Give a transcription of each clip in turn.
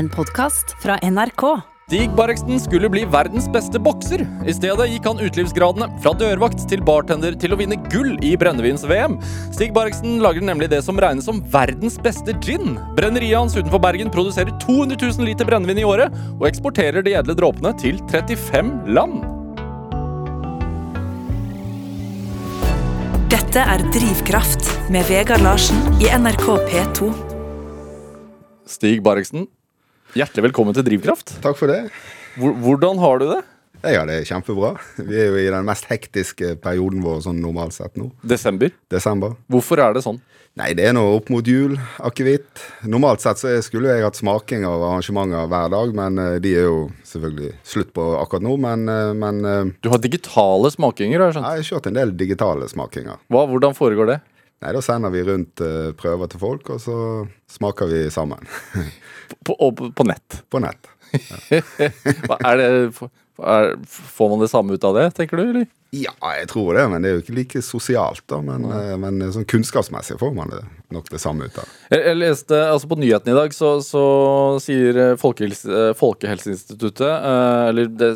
En podkast fra NRK. Stig Barreksten skulle bli verdens beste bokser. I stedet gikk han utelivsgradene, fra dørvakt til bartender, til å vinne gull i brennevins-VM. Stig Barreksten lager nemlig det som regnes som verdens beste gin. Brenneriet hans utenfor Bergen produserer 200 000 liter brennevin i året, og eksporterer de edle dråpene til 35 land. Dette er Drivkraft med Vegard Larsen i NRK P2. Stig Barreksen, hjertelig velkommen til Drivkraft. Takk for det. Hvordan har du det? Jeg har det kjempebra. Vi er jo i den mest hektiske perioden vår sånn normalt sett nå. Desember. Desember. Hvorfor er det sånn? Nei, det er nå opp mot jul, akevitt. Normalt sett så skulle jeg hatt smaking av arrangementer hver dag, men eh, de er jo selvfølgelig slutt på akkurat nå. Men, eh, men eh, Du har digitale smakinger, har jeg skjønt. jeg har kjørt en del digitale smakinger. Hva, hvordan foregår det? Nei, da sender vi rundt uh, prøver til folk, og så smaker vi sammen. På, og på, nett. på nett. Hva Er det, er, får man det samme ut av det, tenker du? eller? Ja, jeg tror det, men det er jo ikke like sosialt, da. Men, eh, men sånn kunnskapsmessig får man det nok det samme ut av det. Jeg, leste, altså På nyhetene i dag så, så sier eh, Folkehelse, eh, Folkehelseinstituttet uh, Eller det,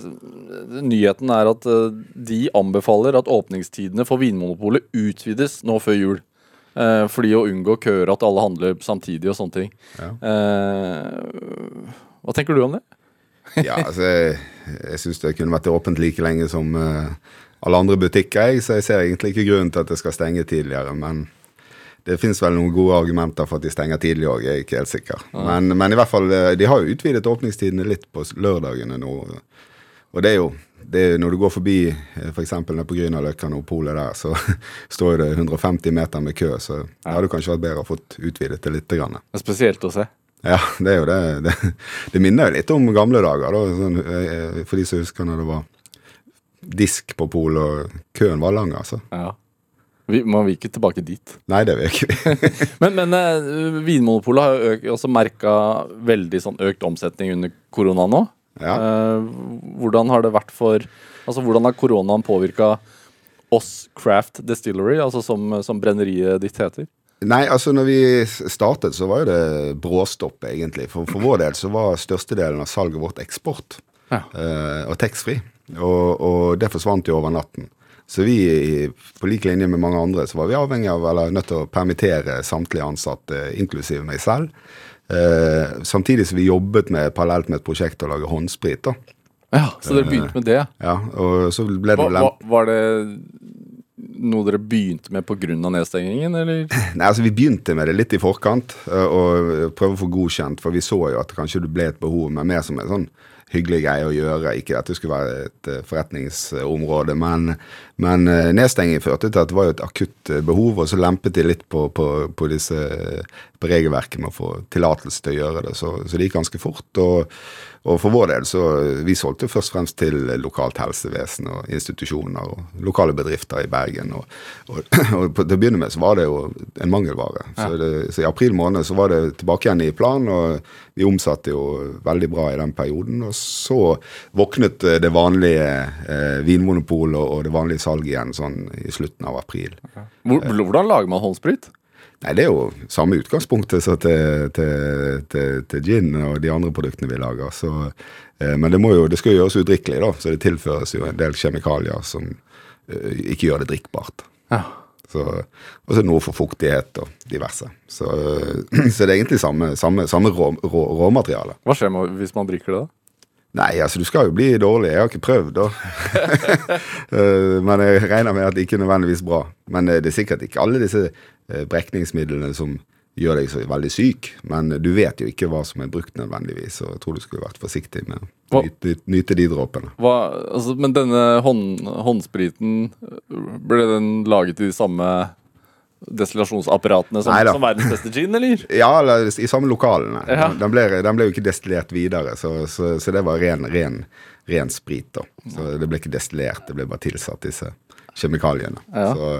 nyheten er at eh, de anbefaler at åpningstidene for Vinmonopolet utvides nå før jul. Eh, fordi å unngå køer, at alle handler samtidig og sånne ting. Ja. Eh, hva tenker du om det? Ja, altså, jeg, jeg syns det kunne vært åpent like lenge som eh, alle andre butikker, jeg, så jeg ser egentlig ikke grunnen til at det skal stenge tidligere. Men det fins vel noen gode argumenter for at de stenger tidlig òg, jeg er ikke helt sikker. Men, men i hvert fall, de har jo utvidet åpningstidene litt på lørdagene nå. Og det er jo det Når du går forbi f.eks. nede på Grünerløkka og polet der, så står det 150 meter med kø, så det hadde kanskje vært bedre å fått utvidet det litt. Grann. Det er spesielt å se. Ja, det er jo det. Det, det minner jo litt om gamle dager, da. Sånn, eh, for de som husker når det var disk på polet, og køen var lang, altså. Ja. Vi, man vil ikke tilbake dit. Nei, det vil ikke vi. Men, men eh, Vinmonopolet har jo økt, også merka veldig sånn økt omsetning under korona nå. Ja. Eh, hvordan har det vært for Altså hvordan har koronaen påvirka oss Craft Distillery, altså som, som brenneriet ditt heter? Nei, altså når vi startet, så var jo det bråstopp, egentlig. For, for vår del så var størstedelen av salget vårt eksport Ja. Uh, og taxfree. Og, og det forsvant jo over natten. Så vi, på lik linje med mange andre, så var vi avhengig av, eller nødt til å permittere samtlige ansatte, inklusive meg selv. Eh, samtidig som vi jobbet med, parallelt med et prosjekt å lage håndsprit. da. Ja, Så dere begynte med det? Ja, og så ble det Hva, hva, var det noe dere begynte med pga. nedstengingen, eller? Nei, altså Vi begynte med det litt i forkant, øh, og prøve å få godkjent, for vi så jo at kanskje det ble et behov, men mer som en sånn hyggelig greie å gjøre. Ikke at det skulle være et øh, forretningsområde, men, men nedstenging førte til at det var jo et akutt øh, behov, og så lempet de litt på, på, på disse på regelverket med å få tillatelse til å gjøre det. Så, så det gikk ganske fort. og og for vår del så Vi solgte først og fremst til lokalt helsevesen og institusjoner og lokale bedrifter i Bergen. Og, og, og på, til å begynne med så var det jo en mangelvare. Så, det, så i april måned så var det tilbake igjen i plan, og vi omsatte jo veldig bra i den perioden. Og så våknet eh, det vanlige eh, Vinmonopolet og det vanlige salget igjen sånn i slutten av april. Okay. hvordan lager man håndsprit? Nei, det er jo samme utgangspunktet som til, til, til, til gin og de andre produktene vi lager. Så, eh, men det, må jo, det skal jo gjøres udrikkelig, da, så det tilføres jo en del kjemikalier som eh, ikke gjør det drikkbart. Ja. Så, og så noe for fuktighet og diverse. Så, så det er egentlig samme, samme, samme rå, rå, råmateriale. Hva skjer hvis man drikker det, da? Nei, altså du skal jo bli dårlig. Jeg har ikke prøvd, da. Eh, men jeg regner med at det ikke er nødvendigvis bra. Men eh, det er sikkert ikke alle disse eh, brekningsmidlene som gjør deg så veldig syk. Men du vet jo ikke hva som er brukt nødvendigvis, og jeg tror du skulle vært forsiktig med å nyte, nyte de dråpene. Hva, altså, men denne hånd, håndspriten, ble den laget i de samme destillasjonsapparatene som, som verdens beste gin, eller? Ja, eller i samme lokalene. Ja. Den, ble, den ble jo ikke destillert videre, så, så, så det var ren, ren, ren sprit. da. Så det ble ikke destillert, det ble bare tilsatt disse kjemikaliene. Ja. Så,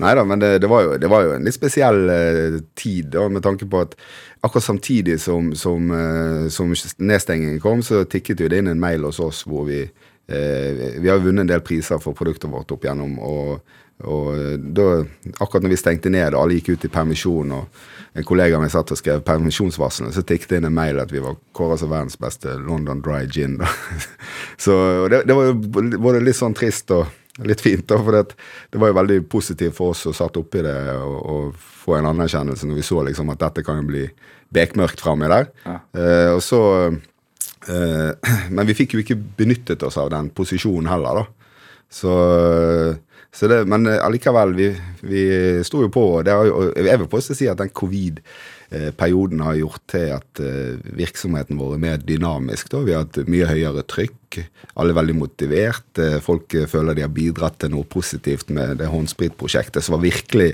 nei da, men det, det, var jo, det var jo en litt spesiell eh, tid, da, med tanke på at akkurat samtidig som, som, eh, som nedstengingen kom, så tikket jo det inn en mail hos oss hvor vi eh, Vi har jo vunnet en del priser for produktet vårt opp igjennom. og og da, akkurat når vi stengte ned og alle gikk ut i permisjon, og en kollega av meg satt og skrev permisjonsvarslene, så tikket det inn en mail at vi var kåra som verdens beste London Dry Gin. Da. Så det, det, var jo både litt sånn trist og litt fint, da, for det, det var jo veldig positivt for oss å satt oppi det, og, få en anerkjennelse når vi så liksom at dette kan jo bli bekmørkt framme der. Ja. Uh, og så uh, Men vi fikk jo ikke benyttet oss av den posisjonen heller, da. Så det, men eh, allikevel, vi, vi sto jo på. og Jeg vil påstå si at den covid-perioden har gjort til at eh, virksomheten vår er mer dynamisk. Da. Vi har hatt mye høyere trykk. Alle er veldig motivert. Eh, folk føler de har bidratt til noe positivt med det håndspritprosjektet, som var virkelig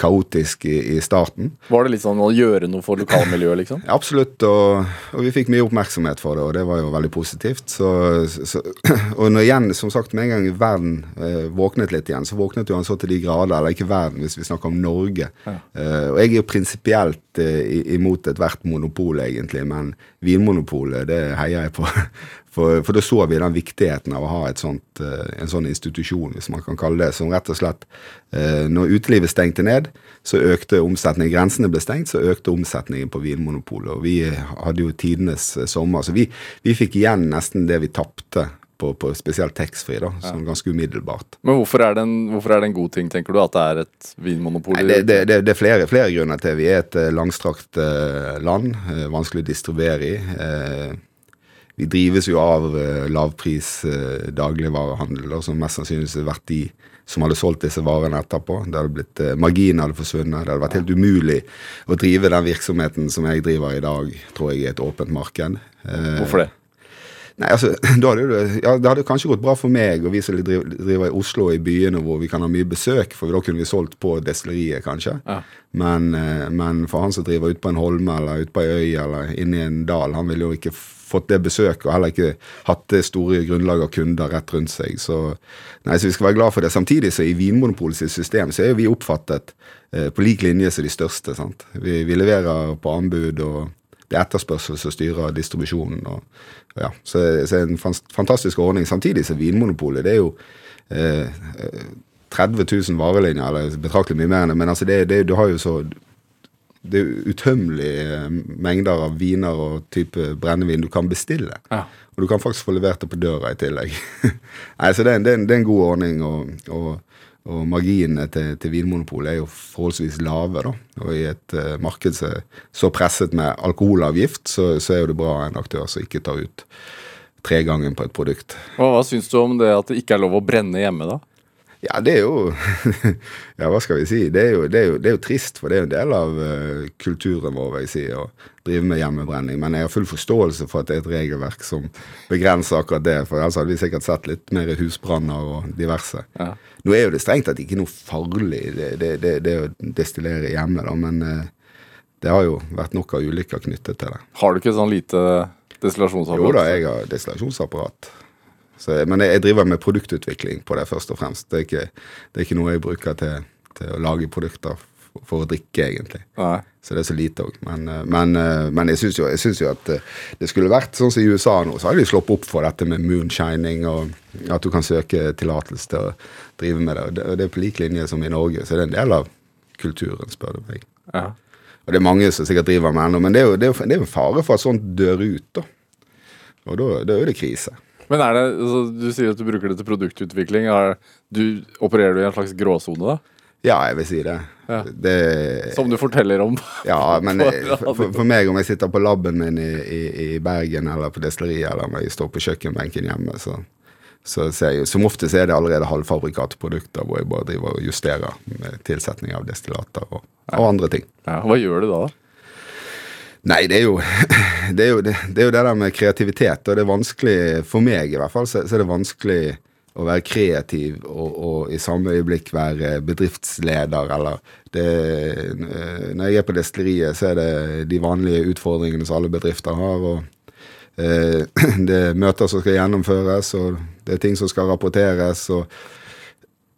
kaotisk i, i, starten. Var det litt sånn å gjøre noe for lokalmiljøet, liksom? Absolutt. Og, og, vi fikk mye oppmerksomhet for det, og det var jo veldig positivt. Så, så, og når igjen, som sagt, med en gang verden eh, våknet litt igjen, så våknet jo han så til de grader, eller ikke verden, hvis vi snakker om Norge. Ja. Uh, og jeg er jo prinsipielt uh, imot ethvert monopol, egentlig, men Vinmonopolet, det heier jeg på. For, for da så vi den viktigheten av å ha sånt, uh, en sånn institusjon, hvis man kan kalle det, som rett og slett Når utelivet stengte ned, så økte omsetningen. Grensene ble stengt, så økte omsetningen på Vinmonopolet. Og vi hadde jo tidenes sommer. Så vi, vi fikk igjen nesten det vi tapte på, på, spesielt taxfree, da, som ja. ganske umiddelbart. Men hvorfor er, en, hvorfor er, det en, god ting, tenker du, at det er et vinmonopol? Nei, det, det, det, det, er flere, flere, grunner til. Vi er et langstrakt uh, land, uh, vanskelig å distribuere i. Vi drives jo av lavpris dagligvarehandel, som mest sannsynligvis har vært de som hadde solgt disse varene etterpå. Det hadde blitt, Marginene hadde forsvunnet. Det hadde vært helt umulig å drive den virksomheten som jeg driver i dag, tror jeg, i et åpent marked. Hvorfor det? Nei, altså, da hadde det, ja, det hadde kanskje gått bra for meg og vi som driver, i Oslo og i byene hvor vi kan ha mye besøk, for da kunne vi solgt på destilleriet, kanskje. Ja. Men, men, for han som driver ute på en holme eller ute på ei øy eller inne i en dal, han ville jo ikke fått det besøket og heller ikke hatt det store grunnlaget av kunder rett rundt seg. Så, nei, så vi skal være glad for det. Samtidig så i Vinmonopolets system så er vi oppfattet eh, på lik linje som de største. sant? Vi, vi, leverer på anbud, og det er etterspørsel som styrer distribusjonen. og ja, Så, så en fantastisk ordning. Samtidig så Vinmonopolet det er jo eh, 30 000 varelinjer, eller betraktelig mye mer enn det, men altså det, det, du har jo så det er utømmelige mengder av viner og type brennevin du kan bestille. Ja. Og du kan faktisk få levert det på døra i tillegg. Nei, så det er, det, er, det er, en god ordning. og, og og marginene til, til Vinmonopolet er jo forholdsvis lave. da, Og i et uh, marked som er så presset med alkoholavgift, så, så, er jo det bra en aktør som ikke tar ut tre ganger på et produkt. Og Hva syns du om det at det ikke er lov å brenne hjemme, da? Ja, det er jo Ja, hva skal vi si? Det er jo, det er jo, det er jo trist, for det er jo en del av uh, kulturen vår, vil jeg si, å drive med hjemmebrenning. Men jeg har full forståelse for at det er et regelverk som begrenser akkurat det. For ellers hadde vi sikkert sett litt mer husbranner og diverse. Ja. Nå er jo det strengt tatt ikke noe farlig, det, det, det, å destillere hjemme, da, men uh, det har jo vært nok av ulykker knyttet til det. Har du ikke sånn lite destillasjonsapparat? Jo da, jeg har destillasjonsapparat. Så, men jeg, jeg, driver med produktutvikling på det, først og fremst. Det er ikke, det er ikke noe jeg bruker til, til, å lage produkter for, å drikke, egentlig. Nei. Så det er så lite òg. Men, eh, men, eh, men, jeg syns jo, jo, at eh, det skulle vært sånn som i USA nå, så hadde de slått opp for dette med moonshining, og at du kan søke tillatelse til å drive med det. Og det, er på lik linje som i Norge, så det er en del av kulturen, spør du meg. Ja. Og det er mange som sikkert driver med ennå, men det er jo det er, det er en fare for at sånt dør ut, da. Og da, da er det krise. Men er det, altså, Du sier at du bruker det til produktutvikling. Er, du, opererer du i en slags gråsone, da? Ja, jeg vil si det. Ja. det. Som du forteller om? Ja, men for, for, meg, om jeg sitter på laben min i, i, i Bergen eller på destilleriet, eller om jeg står på kjøkkenbenken hjemme, så, så ser jeg, som ofte er det allerede halvfabrikatprodukter hvor jeg bare driver og justerer med tilsetning av destillater og, og andre ting. Ja, hva gjør du da? Nei, det er, jo, det er jo det, det er jo det, der med kreativitet. Og det er vanskelig, for meg i hvert fall, så, så er det vanskelig å være kreativ og, og, i samme øyeblikk være bedriftsleder, eller det, Når jeg er på destilleriet, så er det de vanlige utfordringene som alle bedrifter har. og eh, Det er møter som skal gjennomføres, og det er ting som skal rapporteres. og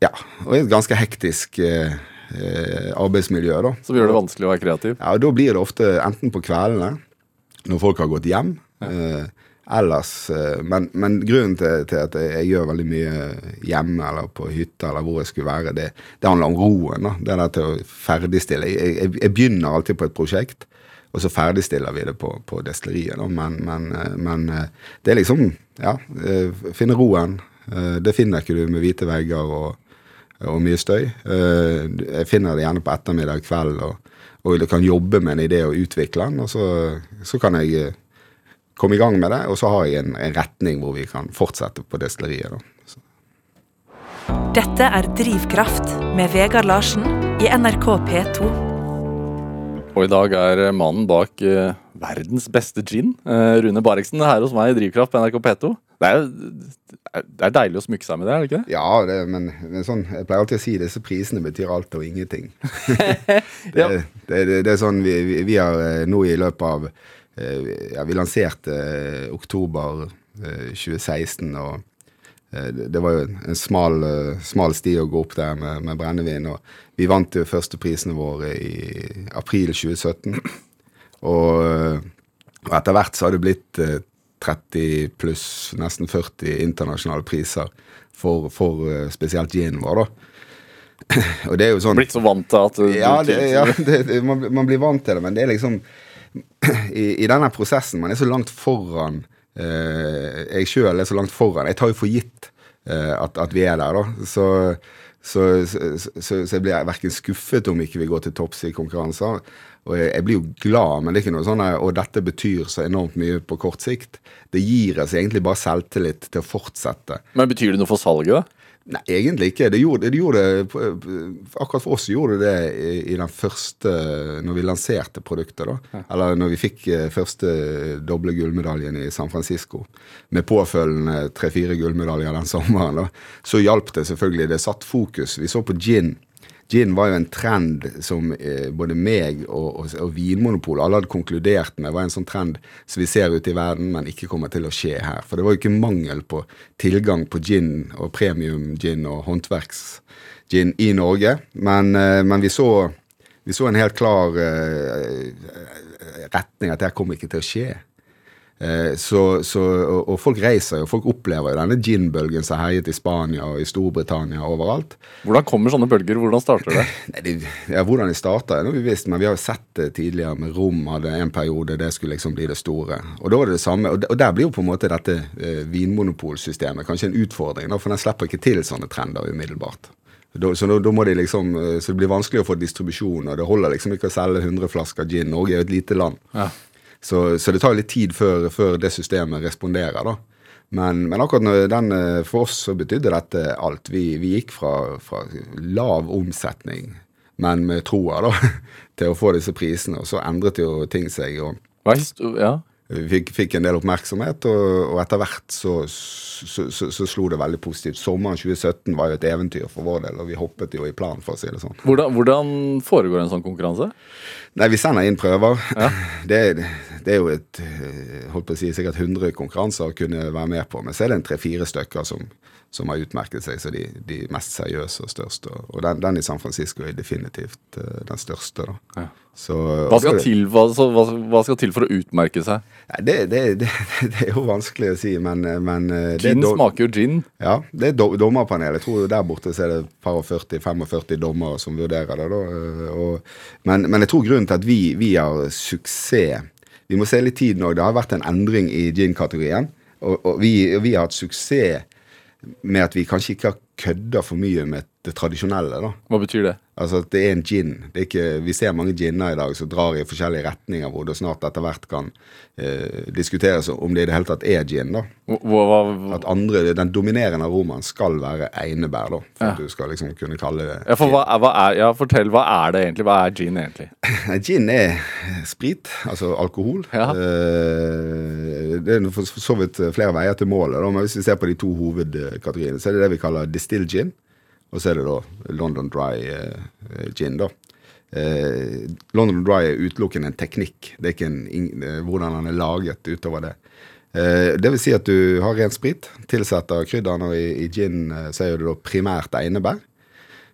ja, og et ganske hektisk eh, eh, arbeidsmiljø. da. Som gjør det vanskelig å være kreativ? Ja, og Da blir det ofte enten på kveldene, når folk har gått hjem, ja. eh, ellers eh, men, men grunnen til, til at jeg gjør veldig mye hjemme eller på hytta eller hvor jeg skulle være, det, det handler om roen. da, Det der til å ferdigstille. Jeg, jeg, jeg begynner alltid på et prosjekt, og så ferdigstiller vi det på, på destilleriet. men, men, eh, men eh, det er liksom Ja, finne roen. Det finner ikke du med hvite vegger og, og mye støy. Jeg finner det gjerne på ettermiddag, kveld, og, og kan jobbe med en idé og utvikle den. Og så, så kan jeg komme i gang med det, og så har jeg en, en retning hvor vi kan fortsette på destilleriet. da. Dette er Drivkraft med Vegard Larsen i NRK P2. Og i dag er mannen bak uh, verdens beste gin, uh, Rune Bareksen, her hos meg i Drivkraft på NRK P2. Det er, det er deilig å smykke seg med det, er det ikke det? Ja, det, men, men sånn, jeg pleier alltid å si disse prisene betyr alt og ingenting. det, ja. det, det, er sånn vi, vi, vi har eh, nå i løpet av Eh, ja, vi lanserte eh, oktober 2016, eh, og det var jo en smal, smal, sti å gå opp der med, med brennevin. Og vi vant jo førsteprisene våre i april 2017. Og, og etter hvert så har det blitt 30 pluss, nesten 40 internasjonale priser for, for spesielt ginen vår, da. Og det er jo sånn Blitt så vant til at du Ja, det, ja det, man, man, blir vant til det, men det er liksom i, i, denne prosessen Man er så langt foran eh, Jeg sjøl er så langt foran. Jeg tar jo for gitt eh, at, at, vi er der, da. Så, så, så, så jeg blir verken skuffet om ikke vi går til topps i konkurranser. Og jeg, jeg, blir jo glad, men det er ikke noe sånn og dette betyr så enormt mye på kort sikt. Det gir oss egentlig bare selvtillit til å fortsette. Men betyr det noe for salget, da? Nei, egentlig ikke. Det gjorde, det gjorde, akkurat for oss gjorde det i, i, den første Når vi lanserte produktet, da. Ja. Eller når vi fikk eh, første doble gullmedaljen i San Francisco. Med påfølgende tre-fire gullmedaljer den sommeren. da, Så hjalp det selvfølgelig. Det satt fokus. Vi så på gin Gin var jo en trend som eh, både meg og, og, og Vinmonopolet alle hadde konkludert med var en sånn trend som vi ser ute i verden, men ikke kommer til å skje her. For det var jo ikke mangel på tilgang på gin og premium-gin og håndverksgin i Norge. Men, eh, men vi, så, vi, så, en helt klar eh, retning at det kommer ikke til å skje. Eh, så, så, og, folk reiser jo, folk opplever jo denne gin-bølgen som herjet i Spania og i Storbritannia og overalt. Hvordan kommer sånne bølger? Hvordan starter det? Nei, det ja, Hvordan de starter, er noe vi visst, men vi har jo sett det tidligere med Rom hadde en periode, det skulle liksom bli det store. Og da var det det samme, og, der blir jo på en måte dette eh, vinmonopolsystemet kanskje en utfordring, for den slipper ikke til sånne trender umiddelbart. Da, så da, da, må de liksom, eh, så det blir vanskelig å få distribusjon, og det holder liksom ikke å selge 100 flasker gin. Norge er jo et lite land. Ja. Så, så, det tar litt tid før, før det systemet responderer, da. Men, men, akkurat den, eh, for oss så betydde dette alt. Vi, vi gikk fra, fra, lav omsetning, men med troa, da, til å få disse prisene. Og så endret jo ting seg. Og, ja. Vi fikk, fikk, en del oppmerksomhet, og, og etter hvert så, så, så, så, slo det veldig positivt. Sommeren 2017 var jo et eventyr for vår del, og vi hoppet jo i planen, for å si det sånn. Hvordan, hvordan foregår en sånn konkurranse? Nei, Vi sender inn prøver. Ja. Det, det, er jo et holdt på å si, sikkert 100 konkurranser å kunne være med på, men så er det en tre-fire stykker som, som har utmerket seg som de, de, mest seriøse og største. Og den, den, i San Francisco er definitivt uh, den største. Ja. Så, hva, skal til, hva, hva, hva, skal til, for å utmerke seg? Det, det, det, er jo vanskelig å si, men, men Gin Gin smaker jo gin. Ja, det er do, dommerpanel. Jeg tror der borte så er det par og 40-45 dommere som vurderer det. da. Eh, og, men, men, jeg tror grunnen til at vi, vi har suksess Vi må se litt tid nå. Det har vært en endring i gin-kategorien. Og, og vi, vi har hatt suksess med at vi kanskje ikke har kødda for mye med det tradisjonelle. da. Hva betyr det? Altså at det er en gin. Det er ikke, vi ser mange ginner i dag som drar i forskjellige retninger, hvor det snart etter hvert kan eh, diskuteres om det i det hele tatt er gin. da. Hva, hva, at andre, Den dominerende aromaen skal være einebær, da, for ja. at du skal liksom kunne kalle det ja, for hva, hva er, ja, Fortell, hva er det egentlig? Hva er gin egentlig? gin er sprit, altså alkohol. Ja. Eh, det er for så vidt flere veier til målet, da, men hvis vi ser på de to hovedkategoriene, så er det det vi kaller distilled gin. Og så er det da London Dry eh, gin, da. Eh, London Dry er utelukkende en teknikk. Det er ikke en, eh, hvordan den er laget utover det. Eh, det vil si at du har ren sprit, tilsetter krydderne, og i, i gin eh, så er det da primært einebær.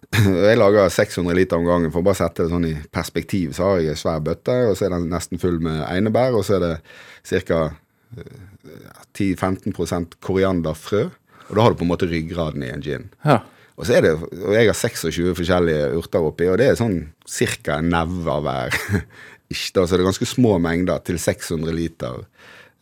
Jeg lager 600 liter om gangen for å bare sette det sånn i perspektiv. Så har jeg en svær bøtte, og så er den nesten full med einebær, og så er det ca. eh, 10-15% korianderfrø. Og da har du på en måte ryggraden i en gin. Ja. Og så er det, og jeg har 26 forskjellige urter oppi, og det er sånn ca. en neve av hver. Ikke da, så det er ganske små mengder til 600 liter.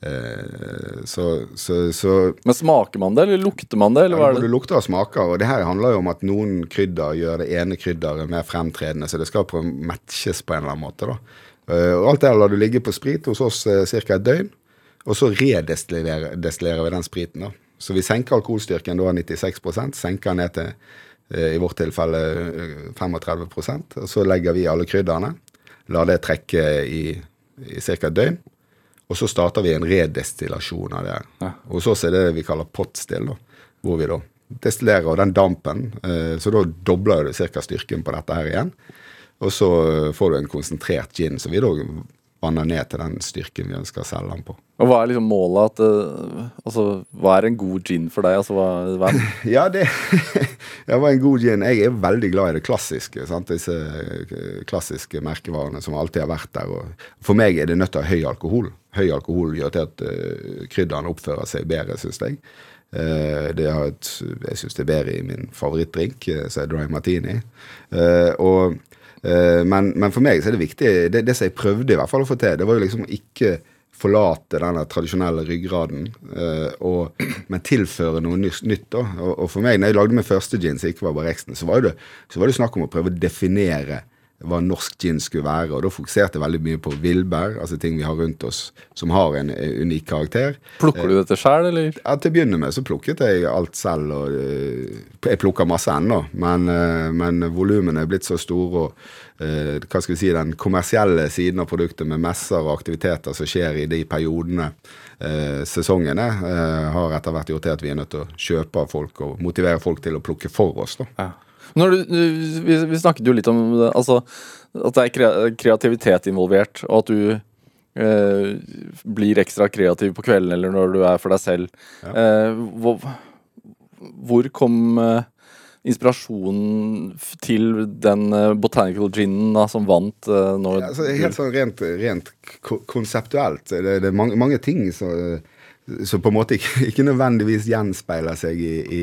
Eh, så, så, så Men smaker man det, eller lukter man det? eller ja, det? Du lukter og smaker, og det her handler jo om at noen krydder gjør det ene krydderet mer fremtredende, så det skal prøve å matches på en eller annen måte. da. Eh, og alt det lar du ligge på sprit hos oss ca. et døgn, og så redestillerer vi den spriten. da. Så vi senker alkoholstyrken da 96 senker ned til eh, i vårt tilfelle eh, 35% og så legger vi alle krydderne, lar det trekke i, i ca. et døgn. Og så starter vi en redestillasjon av det. her. Ja. Og Hos oss er det det vi kaller potstill, hvor vi da destillerer og den dampen. Eh, så da dobler du ca. styrken på dette her igjen. Og så eh, får du en konsentrert gin, så vi da vanner ned til den styrken vi ønsker å selge den på. Og hva er liksom målet at eh, Altså, hva er en god gin for deg? Altså, hva, hva Ja, det, det var en god gin. Jeg er veldig glad i det klassiske. Sant? Disse eh, klassiske merkevarene som alltid har vært der. Og for meg er det nødt til å ha høy alkohol. Høy alkohol gjør til at uh, krydderne oppfører seg bedre, syns jeg. Uh, det har et, jeg syns det er bedre i min favorittdrink, uh, som er dry martini. Uh, og, eh, men, men for meg så er det viktig det, det som jeg prøvde i hvert fall å få til, det var jo liksom ikke forlate denne tradisjonelle ryggraden, eh, og, men tilføre noe nytt. da. Og, og for meg, når jeg lagde min første som ikke var Barexen, så var det, det snakk om å prøve å definere hva norsk gin skulle være. Og da fokuserte jeg veldig mye på villbær, altså ting vi har rundt oss som har en eh, unik karakter. plukker du dette sjøl, eller? Ja, Til å begynne med så plukket jeg alt selv. og eh, Jeg plukker masse ennå, men, eh, men volumene er blitt så store. og eh, hva skal vi si, Den kommersielle siden av produktet med messer og aktiviteter som skjer i de periodene, eh, sesongene, eh, har etter hvert gjort til at vi er nødt til å kjøpe av folk og motivere folk til å plukke for oss. da. Ja. Når du, vi, vi snakket jo litt om det, altså, at det er kreativitet involvert, og at du eh, blir ekstra kreativ på kvelden eller når du er for deg selv. Eh, hvor, hvor kom eh, inspirasjonen til den eh, botanical ginen da, som vant eh, nå? Ja, altså, helt sånn rent, rent konseptuelt. Det, det er mange, mange ting som, som på en måte ikke, ikke nødvendigvis gjenspeiler seg i, i,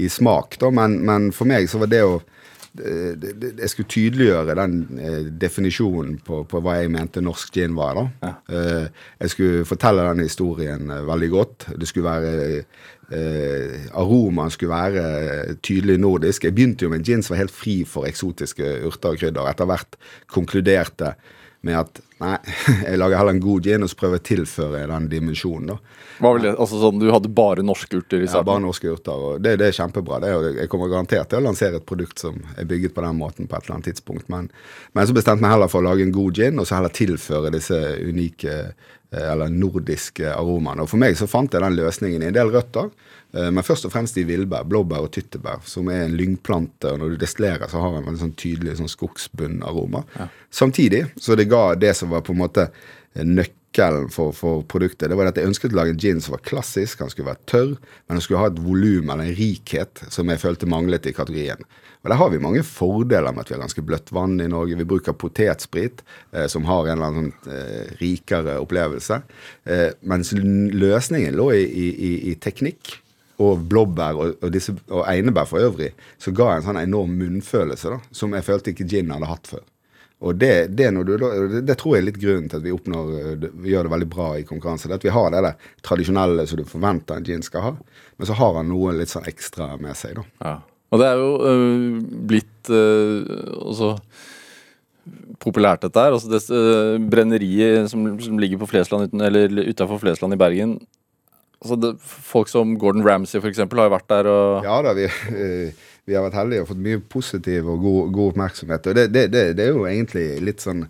i smak, da. Men, men for meg så var det å jeg skulle tydeliggjøre den eh, definisjonen på, på hva jeg mente norsk gin var. da. Ja. jeg skulle fortelle den historien eh, veldig godt. Det skulle være eh, Aromaen skulle være eh, tydelig nordisk. Jeg begynte jo med en gin som var helt fri for eksotiske urter og krydder. Etter hvert konkluderte med at nei, jeg lager heller en god gin og så prøver jeg å tilføre den dimensjonen. da. Hva vil det, altså sånn, Du hadde bare norske urter i Ja, bare norske urter. og det, det er kjempebra. Det jo- jeg kommer garantert til å lansere et produkt som er bygget på den måten på et eller annet tidspunkt. Men, men så bestemte jeg meg heller for å lage en god gin, og så heller tilføre disse unike eh, eller nordiske aromaene. Og for meg så fant jeg den løsningen i en del røtter, eh, men først og fremst i villbær, blåbær og tyttebær, som er en lyngplante. Og når du destillerer, så har den en sånn tydelig sånn skogsbunnaroma. Samtidig så det ga det som var på en måte nøkkelen for, for produktet. Det var at Jeg ønsket å lage en gin som var klassisk, han skulle være tørr, men han skulle ha et volum eller en rikhet som jeg følte manglet i kategorien. Og Der har vi mange fordeler med at vi har ganske bløtt vann i Norge. Vi bruker potetsprit, eh, som har en eller annen sånn, eh, rikere opplevelse. Eh, mens løsningen lå i, i, i, teknikk og blåbær og, og, disse, og einebær for øvrig, så ga en sånn enorm munnfølelse da, som jeg følte ikke gin hadde hatt før. Og det, det, du, det, tror jeg er litt grunnen til at vi oppnår eh, Vi gjør det veldig bra i konkurranse. Det at vi har det der tradisjonelle som du forventer en gin skal ha, men så har han noe litt sånn ekstra med seg, da. Ja. Og det er jo øh, blitt øh, også populært, dette her. Altså det øh, brenneriet som, som ligger på Flesland uten, eller utafor Flesland i Bergen. Altså det, folk som Gordon Ramsay, eksempel, har jo vært der og Ja da, vi, eh, vi har vært heldige og fått mye positiv og god, god oppmerksomhet. Og det, det, det, det er jo egentlig litt sånn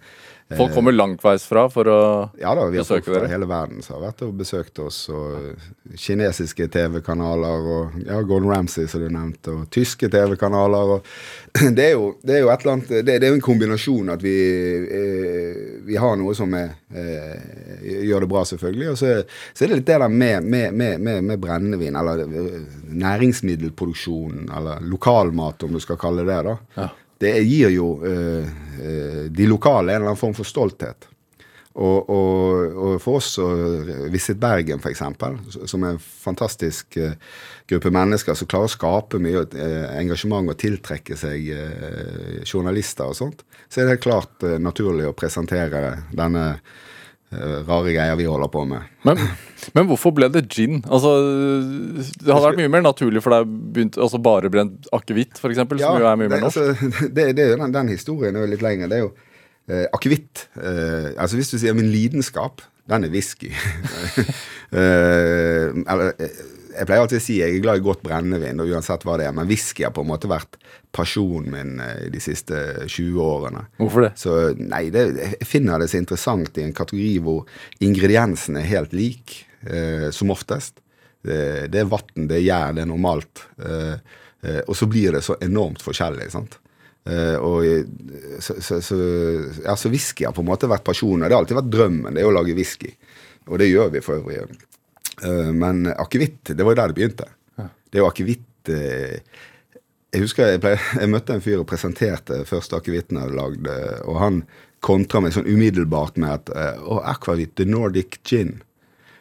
Folk kommer langveis fra for å besøke dere? Ja da, vi har folk fra dere? hele verden som har vært og besøkt oss. Og kinesiske TV-kanaler og ja, Gordon Ramsay, som du nevnte, og tyske TV-kanaler. det er, jo, det er jo et eller annet Det, det er jo en kombinasjon at vi, eh, vi har noe som er, eh, gjør det bra, selvfølgelig. Og så, så er det litt det der med, med, med, med, med brennevin, eller eh, næringsmiddelproduksjon, eller lokalmat, om du skal kalle det det. da. Ja. Det gir jo eh, eh, de lokale en eller annen form for stolthet. og, og, og, for oss å Visit Bergen, f.eks., som er en fantastisk eh, gruppe mennesker som klarer å skape mye eh, engasjement og tiltrekke seg uh, journalister og sånt, så er det helt klart naturlig å presentere denne rare greier vi holder på med. Men, men, hvorfor ble det gin? Altså, det hadde vært mye mer naturlig for deg begynt, altså bare brent akevitt, f.eks., ja, som jo er mye mer norsk. Altså, det, det, den, den historien er jo litt lenger. Det er jo Eh, akevitt eh, Altså hvis du sier min lidenskap, den er whisky. eh, eller eh, jeg pleier alltid å si jeg er glad i godt brennevin, uansett hva det er, men whisky har på en måte vært pasjonen min i de siste 20 årene. Hvorfor det? Så nei, det, Jeg finner det så interessant i en kategori hvor ingrediensene er helt lik, eh, som oftest. Det, det er vann, det er gjær, det er normalt. Eh, eh, og så blir det så enormt forskjellig. sant? Uh, og så, så, så, ja, så whisky har på en måte vært pasjonen. Det har alltid vært drømmen, det er å lage whisky. Og det gjør vi for øvrig. Uh, men akevitt, det var jo der det begynte. Det er jo akevitt uh, Jeg husker jeg, ble, jeg, møtte en fyr og presenterte første akevitten jeg hadde lagd, og han kontra meg sånn umiddelbart med at Å, akvavitt, the Nordic gin.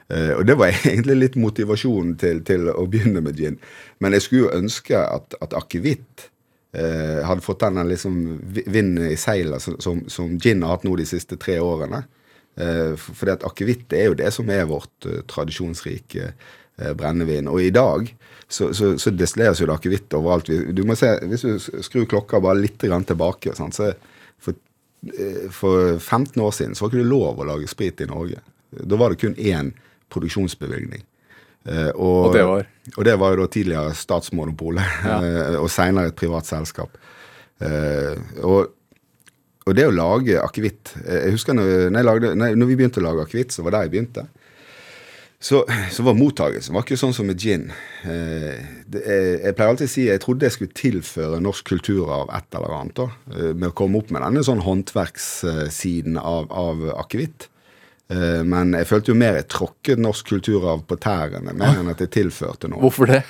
og det var egentlig litt motivasjonen til, til, å begynne med gin. Men jeg skulle jo ønske at, at akevitt eh, hadde fått den liksom vinden i seilet som, som, som, gin har hatt nå de siste tre årene. Eh, at akevitt er jo det som er vårt uh, tradisjonsrike uh, brennevin. Og i dag så, så, så destilleres jo det akevitt overalt. Du må se, Hvis du skrur klokka bare litt tilbake så for, for 15 år siden så var ikke det lov å lage sprit i Norge. Da var det kun én produksjonsbevilgning. Og, og, det var? Og det var jo da tidligere Statsmonopolet, ja. og seinere et privat selskap. Og, og, det å lage akevitt Jeg husker når, når, når, vi begynte å lage akevitt, så var det jeg begynte. Så, så var mottagelsen var ikke sånn som med gin. Det, jeg pleier alltid å si jeg trodde jeg skulle tilføre norsk kulturarv et eller annet. da, Med å komme opp med denne sånn håndverkssiden av, av akevitt. Eh, men jeg følte jo mer jeg tråkket norsk kulturarv på tærne, mer enn at jeg tilførte noe. Hvorfor det?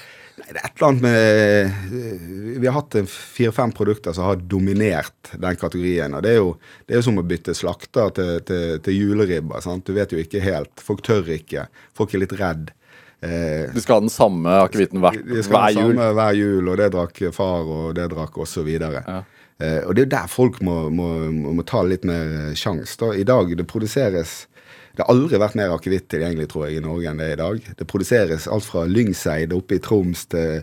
Det er et eller annet med Vi har hatt fire-fem produkter som har dominert den kategorien. og Det er jo, det er jo som å bytte slakter til, til, til juleribber. sant? Du vet jo ikke helt. Folk tør ikke. Folk er litt redd. Eh, du skal ha den samme akevitten hver, de skal hver jul? Samme hver jul, og det drakk far, og det drakk osv. Ja. Eh, og det er jo der folk må, må, må ta litt mer sjanse. I dag det produseres det har aldri vært mer akevitt tilgjengelig tror jeg, i Norge enn det er i dag. Det produseres alt fra Lyngseid oppe i Troms til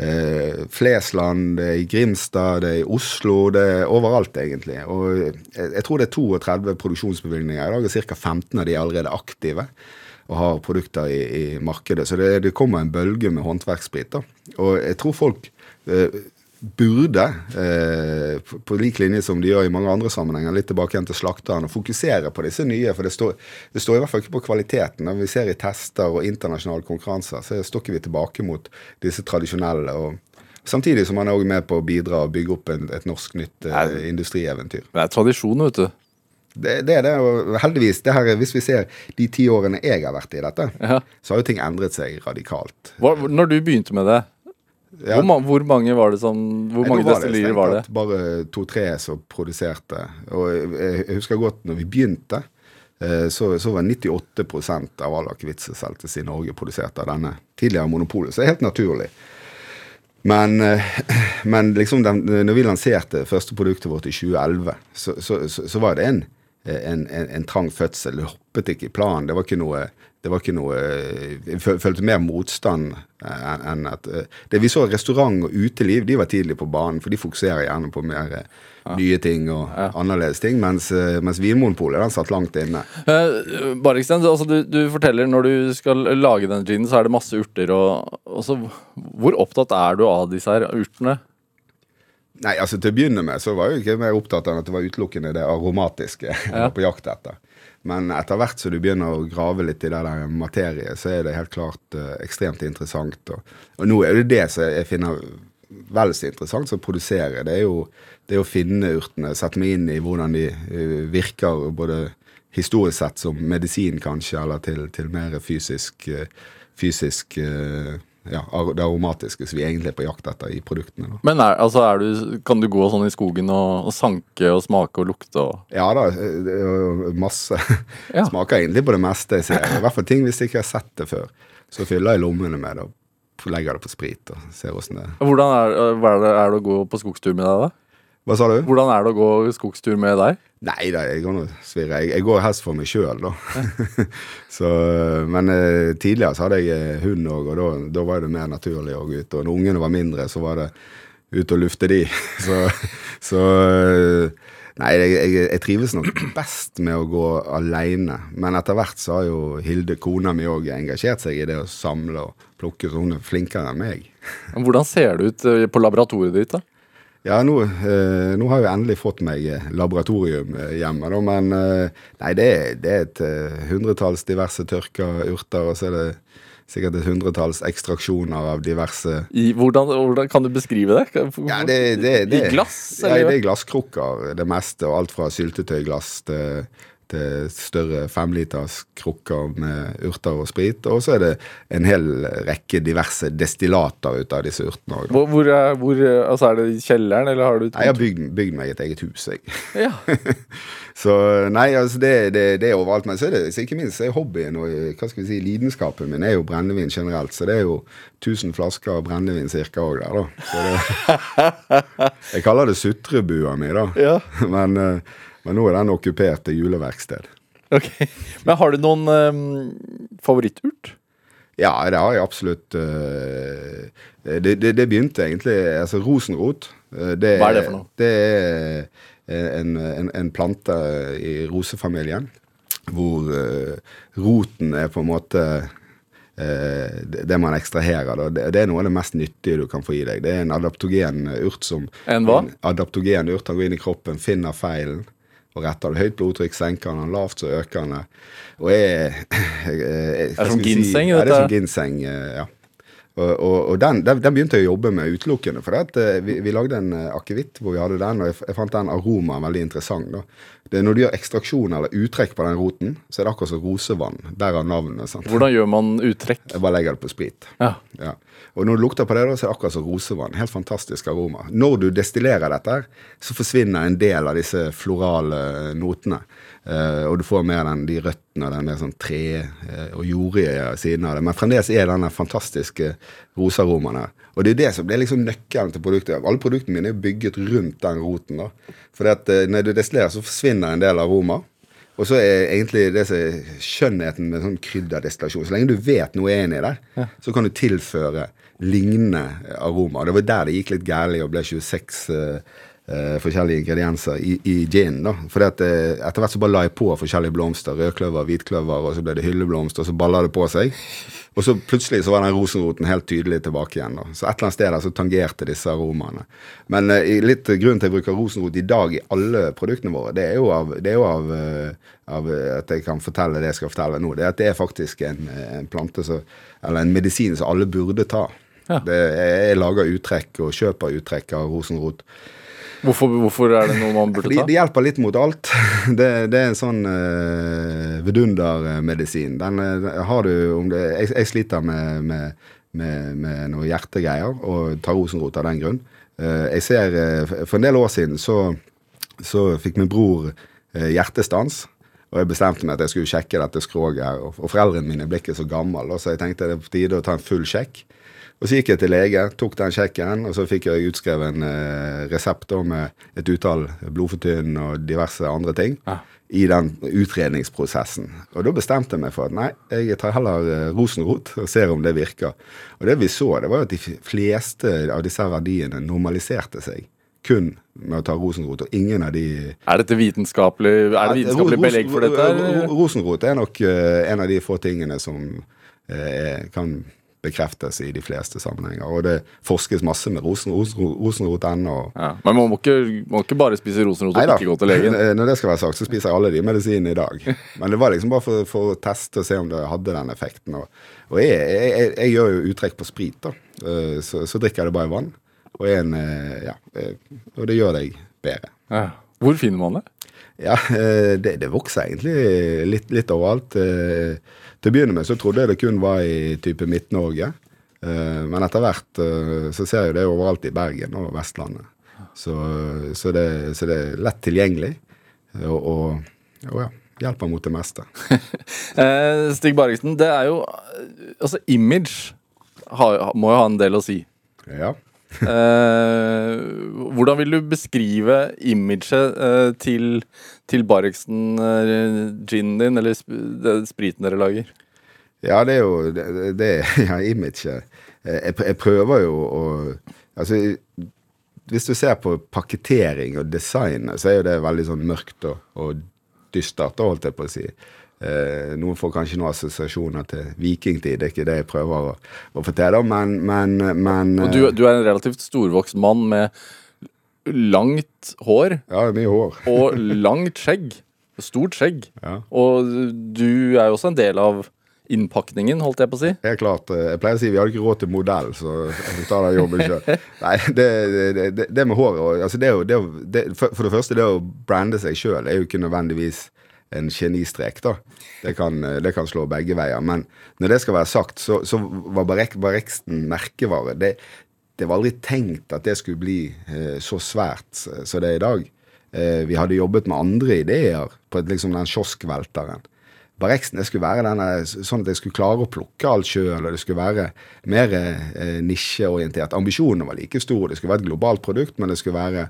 eh, Flesland, det er i Grimstad, det er i Oslo. Det er overalt, egentlig. Og jeg, jeg tror det er 32 produksjonsbevilgninger i dag, og ca. 15 av de er allerede aktive og har produkter i, i markedet. Så det, det, kommer en bølge med håndverkssprit. Og jeg tror folk eh, burde, eh, på, på lik linje som de gjør i mange andre sammenhenger, litt tilbake igjen til slakteren, og fokusere på disse nye. For det står, det står, i hvert fall ikke på kvaliteten. Når vi ser i tester og internasjonale konkurranser, så står ikke vi tilbake mot disse tradisjonelle. og Samtidig som man er også med på å bidra og bygge opp en, et norsk nytt eh, industrieventyr. Det er tradisjon, vet du. Det, det er det, og heldigvis. Det her, hvis vi ser de ti årene jeg har vært i dette, ja. så har jo ting endret seg radikalt. Hva, når du begynte med det, ja. Hvor, hvor, mange var det som Hvor mange destillerier var det? Bare to-tre som produserte. Og jeg, jeg, husker godt når vi begynte, eh, så, så var 98% av all akevitt som selges i Norge, produsert av denne tidligere monopolet. Så det er helt naturlig. Men, eh, men liksom den, når vi lanserte første produktet vårt i 2011, så, så, så var det en, en, en, en trang fødsel. Det hoppet ikke i planen. Det var ikke noe det var ikke noe Jeg følte mer motstand enn at eh, Det vi så restaurant og uteliv, de var tidlig på banen, for de fokuserer gjerne på mer eh, ja. nye ting og ja. annerledes ting, mens, eh, mens Vinmonopolet den satt langt inne. Uh, Bariksten, altså du, du, forteller når du skal lage den ginen, så er det masse urter. og, og så, Hvor opptatt er du av disse her urtene? Nei, altså Til å begynne med så var jeg ikke mer opptatt av at det var utelukkende det aromatiske jeg var på jakt etter. Men etter hvert som du begynner å grave litt i det der materiet, så er det helt klart uh, ekstremt interessant. Og, og, nå er det det som jeg finner vel så interessant som å produsere. Det er jo det å finne urtene, sette meg inn i hvordan de uh, virker både historisk sett som medisin, kanskje, eller til, til mer fysisk, uh, fysisk ja, det aromatiske som vi egentlig er på jakt etter i produktene. Da. Men er, altså, er du, kan du gå sånn i skogen og, og sanke og smake og lukte og Ja da, masse. Ja. Smaker egentlig på det meste jeg ser. I hvert fall ting hvis jeg ikke har sett det før. Så fyller jeg lommene med det og legger det på sprit og ser åssen det er. Hvordan er, er, det, er det å gå på skogstur med deg, da? Hva sa du? Hvordan er det å gå skogstur med deg? Nei da, jeg går nå svirre. Jeg, jeg går helst for meg sjøl, da. så, men eh, tidligere så hadde jeg eh, hund òg, og da, da var det mer naturlig å gå ut. Og når ungene var mindre, så var det ut og lufte de. så så eh, Nei, jeg, jeg, jeg trives nok best med å gå aleine. Men etter hvert så har jo Hilde, kona mi, òg engasjert seg i det å samle og plukke, så hun er flinkere enn meg. Hvordan ser det ut eh, på laboratoriet ditt? da? Ja, nå, eh, nå har jeg endelig fått meg eh, laboratorium eh, hjemme, da, men nei, det, er- det er et hundretalls diverse tørka urter, og så er det sikkert et hundretalls ekstraksjoner av diverse I, hvordan, hvordan Kan du beskrive det? ja, det, det, det, I glass? Ja, det er glasskrukker, det meste, og alt fra syltetøyglass til, til større femliters krukker med urter og sprit. Og så er det en hel rekke diverse destillater ut av disse urtene òg. Hvor, hvor, er, hvor, eh, altså er det i kjelleren, eller har du Jeg har bygd, bygd meg et eget hus, jeg. Ja. Så nei, altså det, det, det er overalt. Men så er det så ikke minst er hobbyen og hva skal vi si, lidenskapen min er jo brennevin generelt. Så det er jo 1000 flasker brennevin cirka òg der, da. Det, jeg kaller det sutrebua mi, da. Ja. Men, eh, men nå er den okkupert til juleverksted. Ok. Men har du noen um, favoritturt? Ja, det har jeg absolutt. Uh, det, det, det begynte egentlig Altså rosenrot. eh, det, Hva er det for noe? Det er eh, en, en, en plante i rosefamilien hvor uh, roten er på en måte det, man ekstraherer. Det, det er noe av det mest nyttige du kan få i deg. Det er en adaptogen urt som En hva? adaptogen urt. Han går inn i kroppen, finner feilen og retter du Høyt blodtrykk senker han, lavt så øker han det. Og er, jeg Er det som ginseng, Ja, det er dette? som ginseng, eh, ja. Og, og, og den, den, den begynte jeg å jobbe med utelukkende. For at, eh, vi, vi lagde en eh, akevitt hvor vi hadde den, og jeg, jeg fant den aromaen veldig interessant. Da. Det Når du gjør ekstraksjon eller uttrekk på den roten, så er det akkurat som rosevann. Derav navnet. sant? Hvordan gjør man uttrekk? Jeg bare legger det på sprit. Ja. Ja. Og når du lukter på det, da, så er det akkurat som rosevann. Helt fantastisk aroma. Når du destillerer dette, så forsvinner en del av disse florale notene. Eh, og du får mer den, de røttene og den mer sånn tre- eh, og jordige siden av det. Men fremdeles er denne fantastiske rosaromaen her. Og det er det som er liksom nøkkelen til produktet. Alle produktene mine er bygget rundt den roten. da. For at, eh, når du destillerer, så forsvinner en del aroma. Og så er egentlig det som er skjønnheten med sånn krydderdestillasjon. Så lenge du vet noe er inni der, så kan du tilføre lignende aroma. Og det var der det gikk litt gærent og ble 26 eh, eh, forskjellige ingredienser i, i da. For eh, etter hvert så bare la jeg på forskjellige blomster. Rødkløver, hvitkløver, og så ble det hylleblomst, og så balla det på seg. Og så plutselig så var den rosenroten helt tydelig tilbake igjen. da. Så et eller annet sted der så tangerte disse aromaene. Men eh, litt grunnen til at jeg bruker rosenrot i dag i alle produktene våre, det er jo av, det er jo av, eh, av eh, at jeg kan fortelle det jeg skal fortelle nå. Det er at det er faktisk en, eh, en plante så, eller en medisin som alle burde ta. Ja. Det, jeg, jeg lager uttrekk og kjøper uttrekk av rosenrot. Hvorfor, hvorfor er det noe man burde ta? det hjelper litt mot alt. Det, det er en sånn uh, vidundermedisin. Den uh, har du om det Jeg, jeg sliter med, med, med, med noe hjertegreier og tar rosenrot av den grunn. Uh, jeg ser uh, For en del år siden så, så fikk min bror hjertestans. Og jeg bestemte meg at jeg skulle sjekke dette skroget her. Og, og foreldrene mine ble ikke så gamle, så jeg tenkte det er på tide å ta en full sjekk. Og så gikk jeg til lege, tok den sjekken, og så fikk jeg utskrevet en eh, resept med et utall blodfortynn og diverse andre ting Ja. i den utredningsprosessen. Og da bestemte jeg meg for at nei, jeg tar heller eh, rosenrot og ser om det virker. Og det vi så, det var at de fleste av disse verdiene normaliserte seg kun med å ta rosenrot, og ingen av de Er dette vitenskapelig Er det vitenskapelig belegg for dette? Rosenrot er nok eh, en av de få tingene som eh, kan bekreftes i de fleste sammenhenger. Og det forskes masse med rosen, rosen, rosenrot ennå. Ja. Men man må ikke, må ikke bare spise rosenrot og ikke gå til legen. Når det skal være sagt, så spiser jeg alle de medisinene i dag. Men det var liksom bare for, for å teste og se om det hadde den effekten. Og, og jeg, jeg, jeg, jeg gjør jo uttrekk på sprit, da. Eh, Så, så drikker jeg det bare i vann. Og, en, eh, ja, eh, og det gjør deg bedre. Ja. Hvor finner man det? Ja, eh, det, det vokser egentlig litt, litt overalt. Til å begynne med så trodde jeg det kun var i type Midt-Norge. Men etter hvert så ser jeg det overalt i Bergen og Vestlandet. Så, så, det, så det er lett tilgjengelig. Og, og, og ja, hjelper mot det meste. Stig Bargesen, det er jo Altså, image har, må jo ha en del å si. Ja. Eh, hvordan vil du beskrive imaget eh, til, til Barreksen, eh, din, eller sp spriten dere lager? Ja, det er jo det, det Ja, imaget. Eh, Jeg, jeg prøver jo å Altså, hvis du ser på pakketering og design, så er jo det veldig sånn mørkt og, og dystert, holdt jeg på å si. Eh, noen får kanskje noen assosiasjoner til vikingtid, det er ikke det jeg prøver å, å fortelle men, men, men Og du, du er en relativt storvokst mann med langt hår Ja, mye hår. og langt skjegg. Stort skjegg. Ja. Og du er jo også en del av innpakningen, holdt jeg på å si. Helt klart. eh, Jeg pleier å si vi hadde ikke råd til modell, så jeg tar den jobben sjøl. Nei, det, det, det, det med håret altså det, er jo- det, er jo- for det første, det å brande seg sjøl er jo ikke nødvendigvis en genistrek, da. Det kan, eh, det kan slå begge veier. Men når det skal være sagt, så, så var Barek, Bareksten merkevare. Det, det var aldri tenkt at det skulle bli eh, så svært eh, som det er i dag. Eh, vi hadde jobbet med andre ideer på et, liksom den kioskvelteren. Bareksten det skulle være denne, sånn at jeg skulle klare å plukke alt sjøl, og det skulle være mer eh, nisjeorientert. Ambisjonene var like store. Det skulle være et globalt produkt, men det skulle være